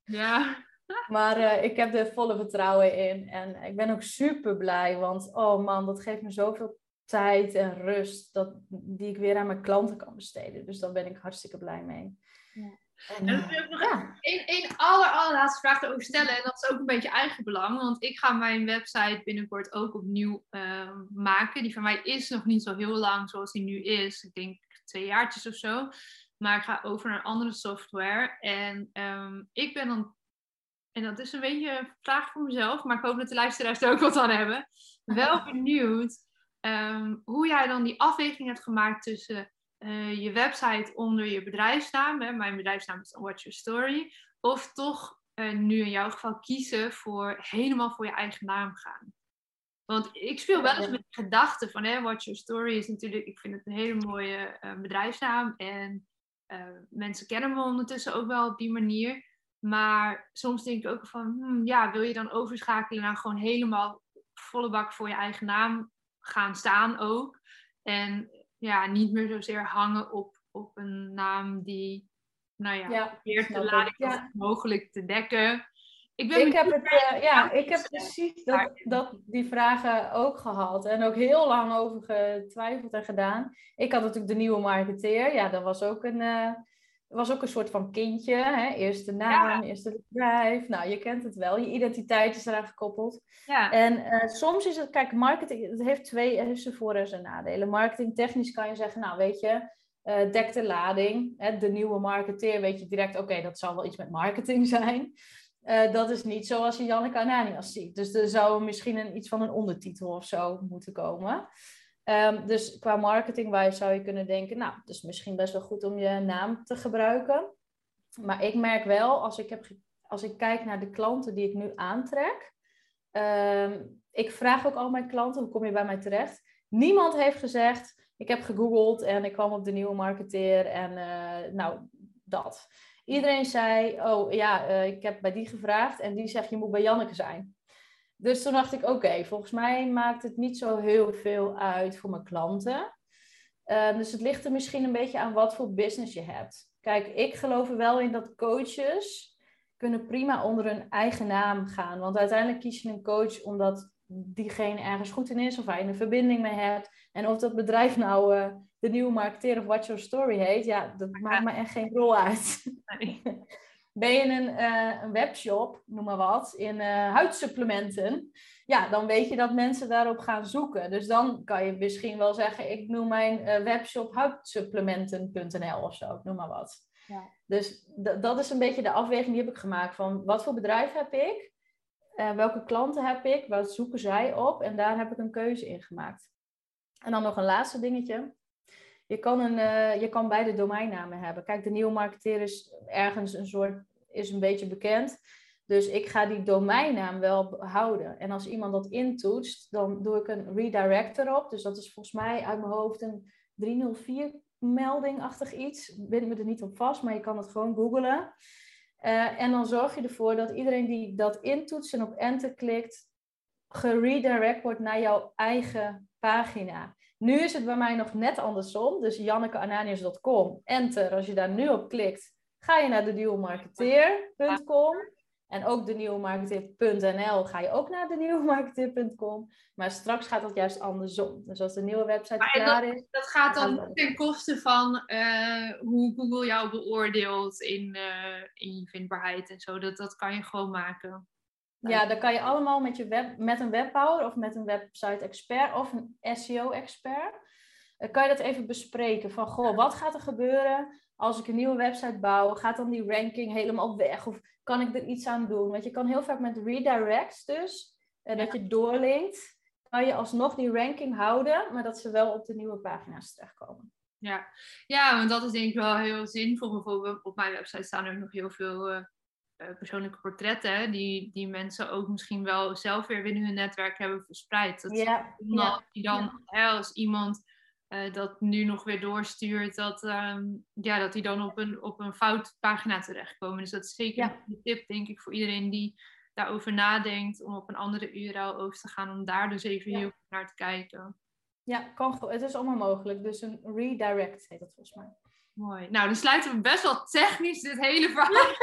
Speaker 1: Ja.
Speaker 2: Maar uh, ik heb er volle vertrouwen in. En ik ben ook super blij. Want oh man, dat geeft me zoveel tijd en rust. Dat, die ik weer aan mijn klanten kan besteden. Dus daar ben ik hartstikke blij mee.
Speaker 1: Ja. En, en ik wil nog ja. één aller, allerlaatste vraag erover stellen. En dat is ook een beetje eigen belang. Want ik ga mijn website binnenkort ook opnieuw uh, maken. Die van mij is nog niet zo heel lang zoals die nu is. Ik denk twee jaartjes of zo. Maar ik ga over naar andere software. En um, ik ben dan en dat is een beetje een vraag voor mezelf, maar ik hoop dat de luisteraars er ook wat aan hebben. Wel benieuwd um, hoe jij dan die afweging hebt gemaakt tussen uh, je website onder je bedrijfsnaam, hè, mijn bedrijfsnaam is Watch Your Story, of toch uh, nu in jouw geval kiezen voor helemaal voor je eigen naam gaan. Want ik speel wel eens met de gedachte van, hè, Watch Your Story is natuurlijk, ik vind het een hele mooie uh, bedrijfsnaam en mensen kennen me ondertussen ook wel op die manier. Maar soms denk ik ook van, hmm, ja, wil je dan overschakelen naar gewoon helemaal volle bak voor je eigen naam gaan staan ook. En ja, niet meer zozeer hangen op, op een naam die, nou ja, ja de lading ja. mogelijk te dekken.
Speaker 2: Ik, ben ik heb, het, uh, ja, ik heb precies dat, dat, die vragen ook gehad. En ook heel lang over getwijfeld en gedaan. Ik had natuurlijk de nieuwe marketeer. Ja, dat was ook een... Uh, was ook een soort van kindje. Hè? Eerste naam, eerste bedrijf. Nou, je kent het wel. Je identiteit is eraan gekoppeld. Ja. En uh, soms is het, kijk, marketing, het heeft twee, heeft zijn voor- en zijn nadelen. Marketing technisch kan je zeggen, nou weet je, uh, dek de lading. Hè? De nieuwe marketeer weet je direct, oké, dat zal wel iets met marketing zijn. Uh, dat is niet zoals je Janneke Ananias ziet. Dus er zou misschien een, iets van een ondertitel of zo moeten komen. Um, dus qua marketingwijs zou je kunnen denken, nou, het is misschien best wel goed om je naam te gebruiken. Maar ik merk wel, als ik, heb, als ik kijk naar de klanten die ik nu aantrek, um, ik vraag ook al mijn klanten, hoe kom je bij mij terecht? Niemand heeft gezegd, ik heb gegoogeld en ik kwam op de nieuwe marketeer en uh, nou, dat. Iedereen zei, oh ja, uh, ik heb bij die gevraagd en die zegt, je moet bij Janneke zijn. Dus toen dacht ik, oké, volgens mij maakt het niet zo heel veel uit voor mijn klanten. Uh, dus het ligt er misschien een beetje aan wat voor business je hebt. Kijk, ik geloof er wel in dat coaches kunnen prima onder hun eigen naam gaan. Want uiteindelijk kies je een coach omdat diegene ergens goed in is of je een verbinding mee hebt. En of dat bedrijf nou uh, de nieuwe marketeer of Watch Your Story heet, ja, dat maakt me echt geen rol uit. Nee. Ben je een, uh, een webshop, noem maar wat, in uh, huidsupplementen, ja, dan weet je dat mensen daarop gaan zoeken. Dus dan kan je misschien wel zeggen, ik noem mijn uh, webshop huidsupplementen.nl of zo, noem maar wat. Ja. Dus dat is een beetje de afweging die heb ik gemaakt van wat voor bedrijf heb ik, welke klanten heb ik, wat zoeken zij op en daar heb ik een keuze in gemaakt. En dan nog een laatste dingetje. Je kan, een, uh, je kan beide domeinnamen hebben. Kijk, de nieuwe marketeer is ergens een soort, is een beetje bekend. Dus ik ga die domeinnaam wel houden. En als iemand dat intoetst, dan doe ik een redirect erop. Dus dat is volgens mij uit mijn hoofd een 304 meldingachtig iets. Ik me er niet op vast, maar je kan het gewoon googlen. Uh, en dan zorg je ervoor dat iedereen die dat intoetst en op enter klikt, geredirect wordt naar jouw eigen pagina. Nu is het bij mij nog net andersom. Dus jannekeananias.com, enter. Als je daar nu op klikt, ga je naar de nieuwmarketeer.com. En ook de nieuwmarketeer.nl ga je ook naar de nieuwmarketeer.com. Maar straks gaat dat juist andersom. Dus als de nieuwe website klaar
Speaker 1: dat,
Speaker 2: is.
Speaker 1: Dat gaat dan ten koste van uh, hoe Google jou beoordeelt in, uh, in je vindbaarheid en zo. Dat, dat kan je gewoon maken.
Speaker 2: Ja, dan kan je allemaal met, je web, met een webbouwer of met een website expert of een SEO expert. Uh, kan je dat even bespreken van, goh, wat gaat er gebeuren als ik een nieuwe website bouw? Gaat dan die ranking helemaal weg? Of kan ik er iets aan doen? Want je kan heel vaak met redirects dus, uh, dat je doorlinkt, kan je alsnog die ranking houden, maar dat ze wel op de nieuwe pagina's terechtkomen.
Speaker 1: Ja, ja want dat is denk ik wel heel zinvol. Bijvoorbeeld op mijn website staan er nog heel veel uh, persoonlijke portretten, die, die mensen ook misschien wel zelf weer binnen hun netwerk hebben verspreid. Dat
Speaker 2: ja,
Speaker 1: ja, die dan, ja. hè, als iemand uh, dat nu nog weer doorstuurt, dat, um, ja, dat die dan op een, op een fout pagina terechtkomen. Dus dat is zeker
Speaker 2: Ja.
Speaker 1: een tip, denk ik, voor iedereen die daarover nadenkt om op een andere URL over te gaan, om daar dus even
Speaker 2: Ja.
Speaker 1: heel goed naar te kijken.
Speaker 2: Ja, kan, het is allemaal mogelijk. Dus een redirect heet dat volgens mij.
Speaker 1: Mooi. Nou, dan sluiten we best wel technisch dit hele verhaal.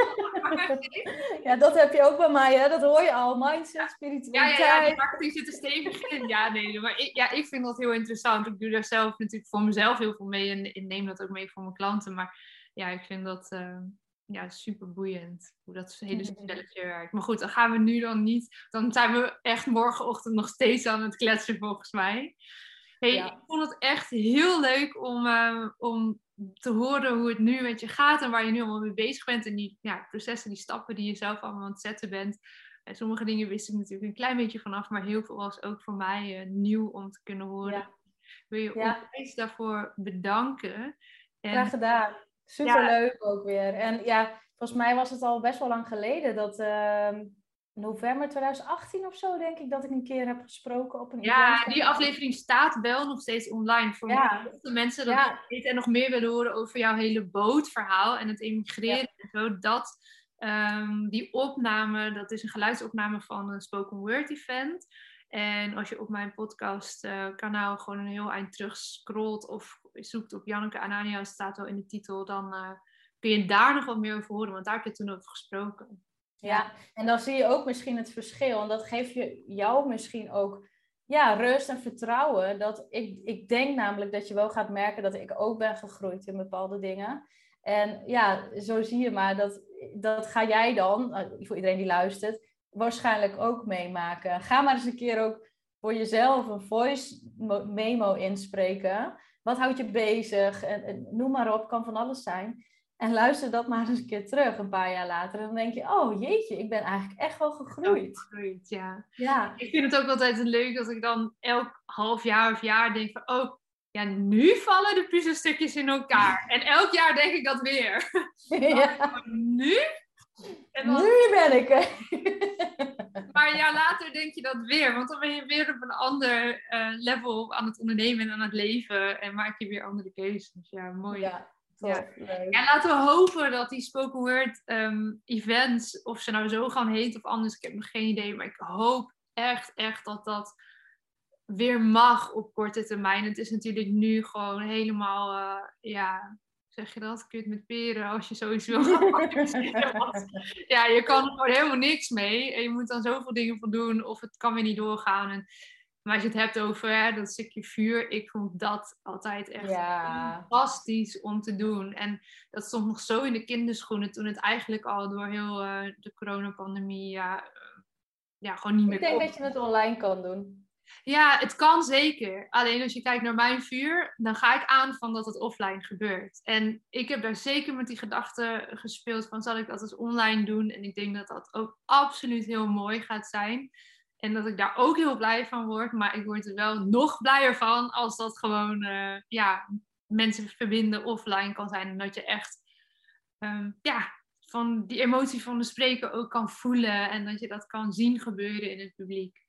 Speaker 2: ja, dat heb je ook bij mij, hè? Dat hoor je al. Mindset,
Speaker 1: Ja,
Speaker 2: spiritualiteit.
Speaker 1: ja, ja, die marketing zit er stevig in. Ja, nee, maar ik, ja, ik vind dat heel interessant. Ik doe daar zelf natuurlijk voor mezelf heel veel mee en neem dat ook mee voor mijn klanten. Maar ja, ik vind dat eh, ja, super boeiend, hoe dat hele spelletje werkt. Maar goed, dan gaan we nu dan niet. Dan zijn we echt morgenochtend nog steeds aan het kletsen, volgens mij. Hey,
Speaker 2: Ja.
Speaker 1: Ik vond het echt heel leuk om, eh, om te horen hoe het nu met je gaat en waar je nu allemaal mee bezig bent. En die ja, processen, die stappen die je zelf allemaal aan het zetten bent. En sommige dingen wist ik natuurlijk een klein beetje vanaf, maar heel veel was ook voor mij eh, nieuw om te kunnen horen.
Speaker 2: Ja.
Speaker 1: Wil je
Speaker 2: Ja.
Speaker 1: onwijs daarvoor bedanken. En,
Speaker 2: Graag gedaan. Superleuk ook weer. En ja, volgens mij was het al best wel lang geleden dat ehm, november 2018 of zo, denk ik, dat ik een keer heb gesproken op een
Speaker 1: ja,
Speaker 2: event.
Speaker 1: die aflevering staat wel nog steeds online voor
Speaker 2: Ja.
Speaker 1: de mensen dat
Speaker 2: Ja.
Speaker 1: weten en nog meer willen horen over jouw hele bootverhaal en het emigreren en zo. Dat, ehm, die opname, dat is een geluidsopname van een spoken word event. En als je op mijn podcast eh, kanaal gewoon een heel eind terug scrolt of zoekt op Janneke Anania, staat wel in de titel, dan eh, kun je daar nog wat meer over horen, want daar heb je toen over gesproken.
Speaker 2: Ja, en dan zie je ook misschien het verschil. En dat geeft je jou misschien ook ja, rust en vertrouwen. Dat ik, ik denk namelijk dat je wel gaat merken dat ik ook ben gegroeid in bepaalde dingen. En ja, zo zie je maar dat, dat ga jij dan, eh, voor iedereen die luistert, waarschijnlijk ook meemaken. Ga maar eens een keer ook voor jezelf een voice mo- memo inspreken. Wat houdt je bezig? En noem maar op, kan van alles zijn. En luister dat maar eens een keer terug, een paar jaar later. En dan denk je, oh jeetje, ik ben eigenlijk echt wel gegroeid.
Speaker 1: Gegroeid, ja.
Speaker 2: Ja,
Speaker 1: Ik vind het ook altijd leuk dat ik dan elk half jaar of jaar denk van, oh, ja, nu vallen de puzzelstukjes in elkaar. En elk jaar denk ik dat weer.
Speaker 2: ja.
Speaker 1: Nu? En dan,
Speaker 2: nu ben ik er.
Speaker 1: maar een jaar later denk je dat weer. Want dan ben je weer op een ander eh, level aan het ondernemen en aan het leven. En maak je weer andere keuzes. Dus ja, mooi.
Speaker 2: Ja, leuk.
Speaker 1: Ja, laten we hopen dat die spoken word ehm, events, of ze nou zo gaan heten of anders, ik heb nog geen idee. Maar ik hoop echt, echt dat dat weer mag op korte termijn. Het is natuurlijk nu gewoon helemaal, eh, ja, zeg je dat? Kut met peren als je zoiets wil ja, je kan er gewoon helemaal niks mee. En je moet dan zoveel dingen voor doen of het kan weer niet doorgaan. En, maar als je het hebt over hè, dat stukje vuur, ik vond dat altijd echt
Speaker 2: Ja.
Speaker 1: fantastisch om te doen. En dat stond nog zo in de kinderschoenen toen het eigenlijk al door heel eh, de coronapandemie ja, eh, ja, gewoon niet meer
Speaker 2: Ik denk
Speaker 1: kon.
Speaker 2: dat je het online kan doen.
Speaker 1: Ja, het kan zeker. Alleen als je kijkt naar mijn vuur, dan ga ik aan van dat het offline gebeurt. En ik heb daar zeker met die gedachte gespeeld van zal ik dat eens online doen? En ik denk dat dat ook absoluut heel mooi gaat zijn. En dat ik daar ook heel blij van word. Maar ik word er wel nog blijer van als dat gewoon eh, ja, mensen verbinden offline kan zijn. En dat je echt ehm, ja, van die emotie van de spreker ook kan voelen. En dat je dat kan zien gebeuren in het publiek.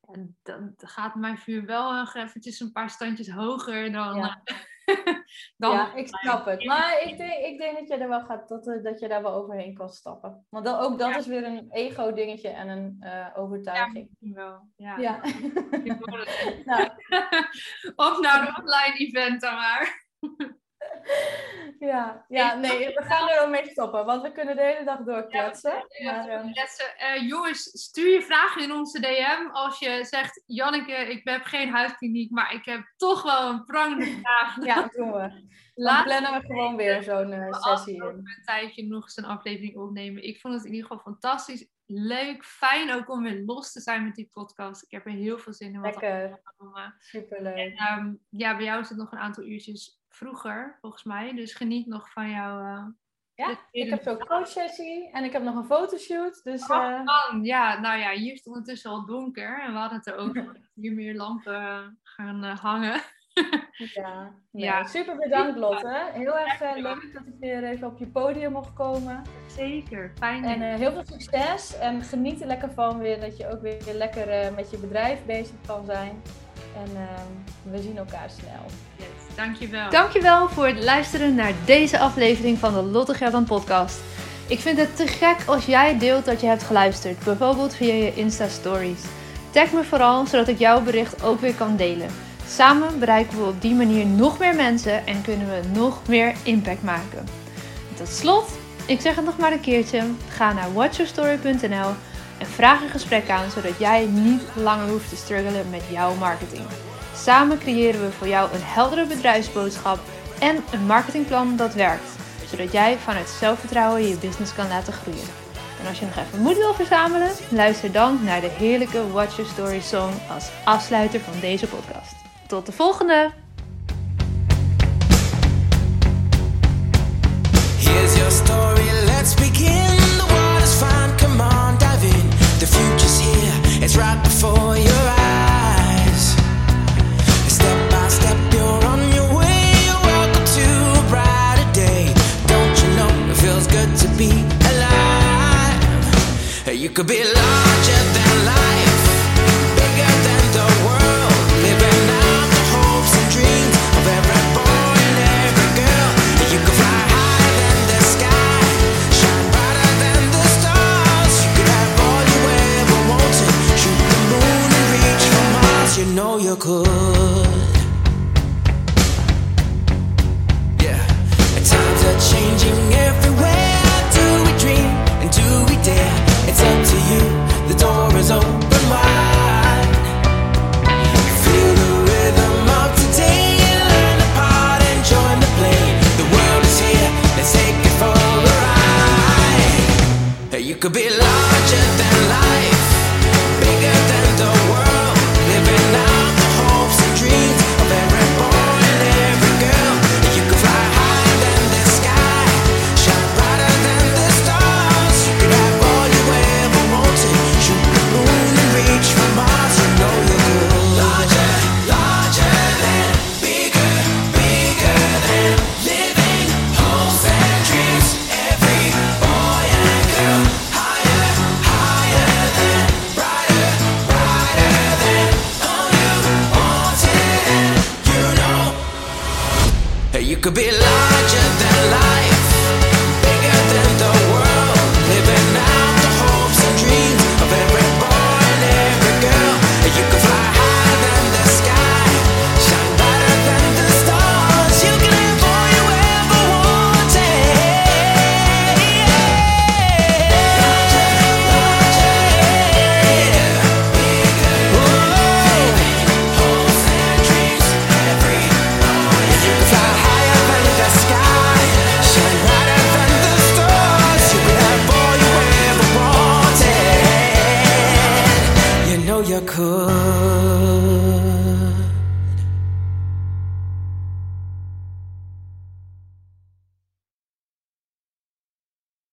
Speaker 1: En dan gaat mijn vuur wel nog eventjes een paar standjes hoger dan,
Speaker 2: Ja.
Speaker 3: dan
Speaker 2: ja, ik snap het. Maar ik denk, ik denk dat je er wel gaat, dat, eh, dat je daar wel overheen kan stappen. Want dan, ook dat
Speaker 3: Ja.
Speaker 2: is weer een ego-dingetje en een eh,
Speaker 3: ja,
Speaker 2: overtuiging.
Speaker 3: misschien wel. Ja.
Speaker 2: Ja. Nou,
Speaker 3: of nou een online event dan maar.
Speaker 2: ja, ja, nee, we gaan er wel mee stoppen, want we kunnen de hele dag doorkletsen.
Speaker 3: Ja. Eh, jongens, stuur je vragen in onze DM als je zegt, Janneke, ik heb geen huiskliniek, maar ik heb toch wel een prangende vraag.
Speaker 2: ja, doen we. Dan plannen we gewoon weer zo'n eh, sessie in.
Speaker 3: een tijdje nog eens een aflevering opnemen. Ik vond het in ieder geval fantastisch. Leuk, fijn ook om weer los te zijn met die podcast. Ik heb er heel veel zin in.
Speaker 2: Lekker,
Speaker 3: allemaal.
Speaker 2: superleuk.
Speaker 3: Ehm, ja, bij jou is het nog een aantal uurtjes vroeger, volgens mij. Dus geniet nog van jouw... eh,
Speaker 2: Ja, ik heb zo'n coachsessie en ik heb nog een fotoshoot. Dus
Speaker 3: Oh,
Speaker 2: eh,
Speaker 3: man, ja, nou ja, hier is het ondertussen al donker. En we hadden het er over dat hier meer lampen gaan eh, hangen.
Speaker 2: ja, nee,
Speaker 3: Ja.
Speaker 2: super bedankt Lotte. Heel erg leuk dat ik weer even op je podium mocht komen.
Speaker 3: Zeker, fijn.
Speaker 2: En heel veel succes en geniet er lekker van weer dat je ook weer lekker met je bedrijf bezig kan zijn. En ehm, we zien elkaar snel.
Speaker 3: yes, dankjewel.
Speaker 1: Dankjewel voor het luisteren naar deze aflevering van de Lotte Gerland podcast. Ik vind het te gek als jij deelt dat je hebt geluisterd, bijvoorbeeld via je Insta Stories. Tag me vooral, zodat ik jouw bericht ook weer kan delen. Samen bereiken we op die manier nog meer mensen en kunnen we nog meer impact maken. Tot slot, ik zeg het nog maar een keertje, ga naar watchyourstory.nl en vraag een gesprek aan, zodat jij niet langer hoeft te struggelen met jouw marketing. Samen creëren we voor jou een heldere bedrijfsboodschap en een marketingplan dat werkt, zodat jij vanuit zelfvertrouwen je business kan laten groeien. En als je nog even moed wil verzamelen, luister dan naar de heerlijke Watch Your Story song als afsluiter van deze podcast. Tot de volgende!
Speaker 4: Here's your story, let's begin. The fine, come on, dive in. The future's here, it's right before your eyes. Could be larger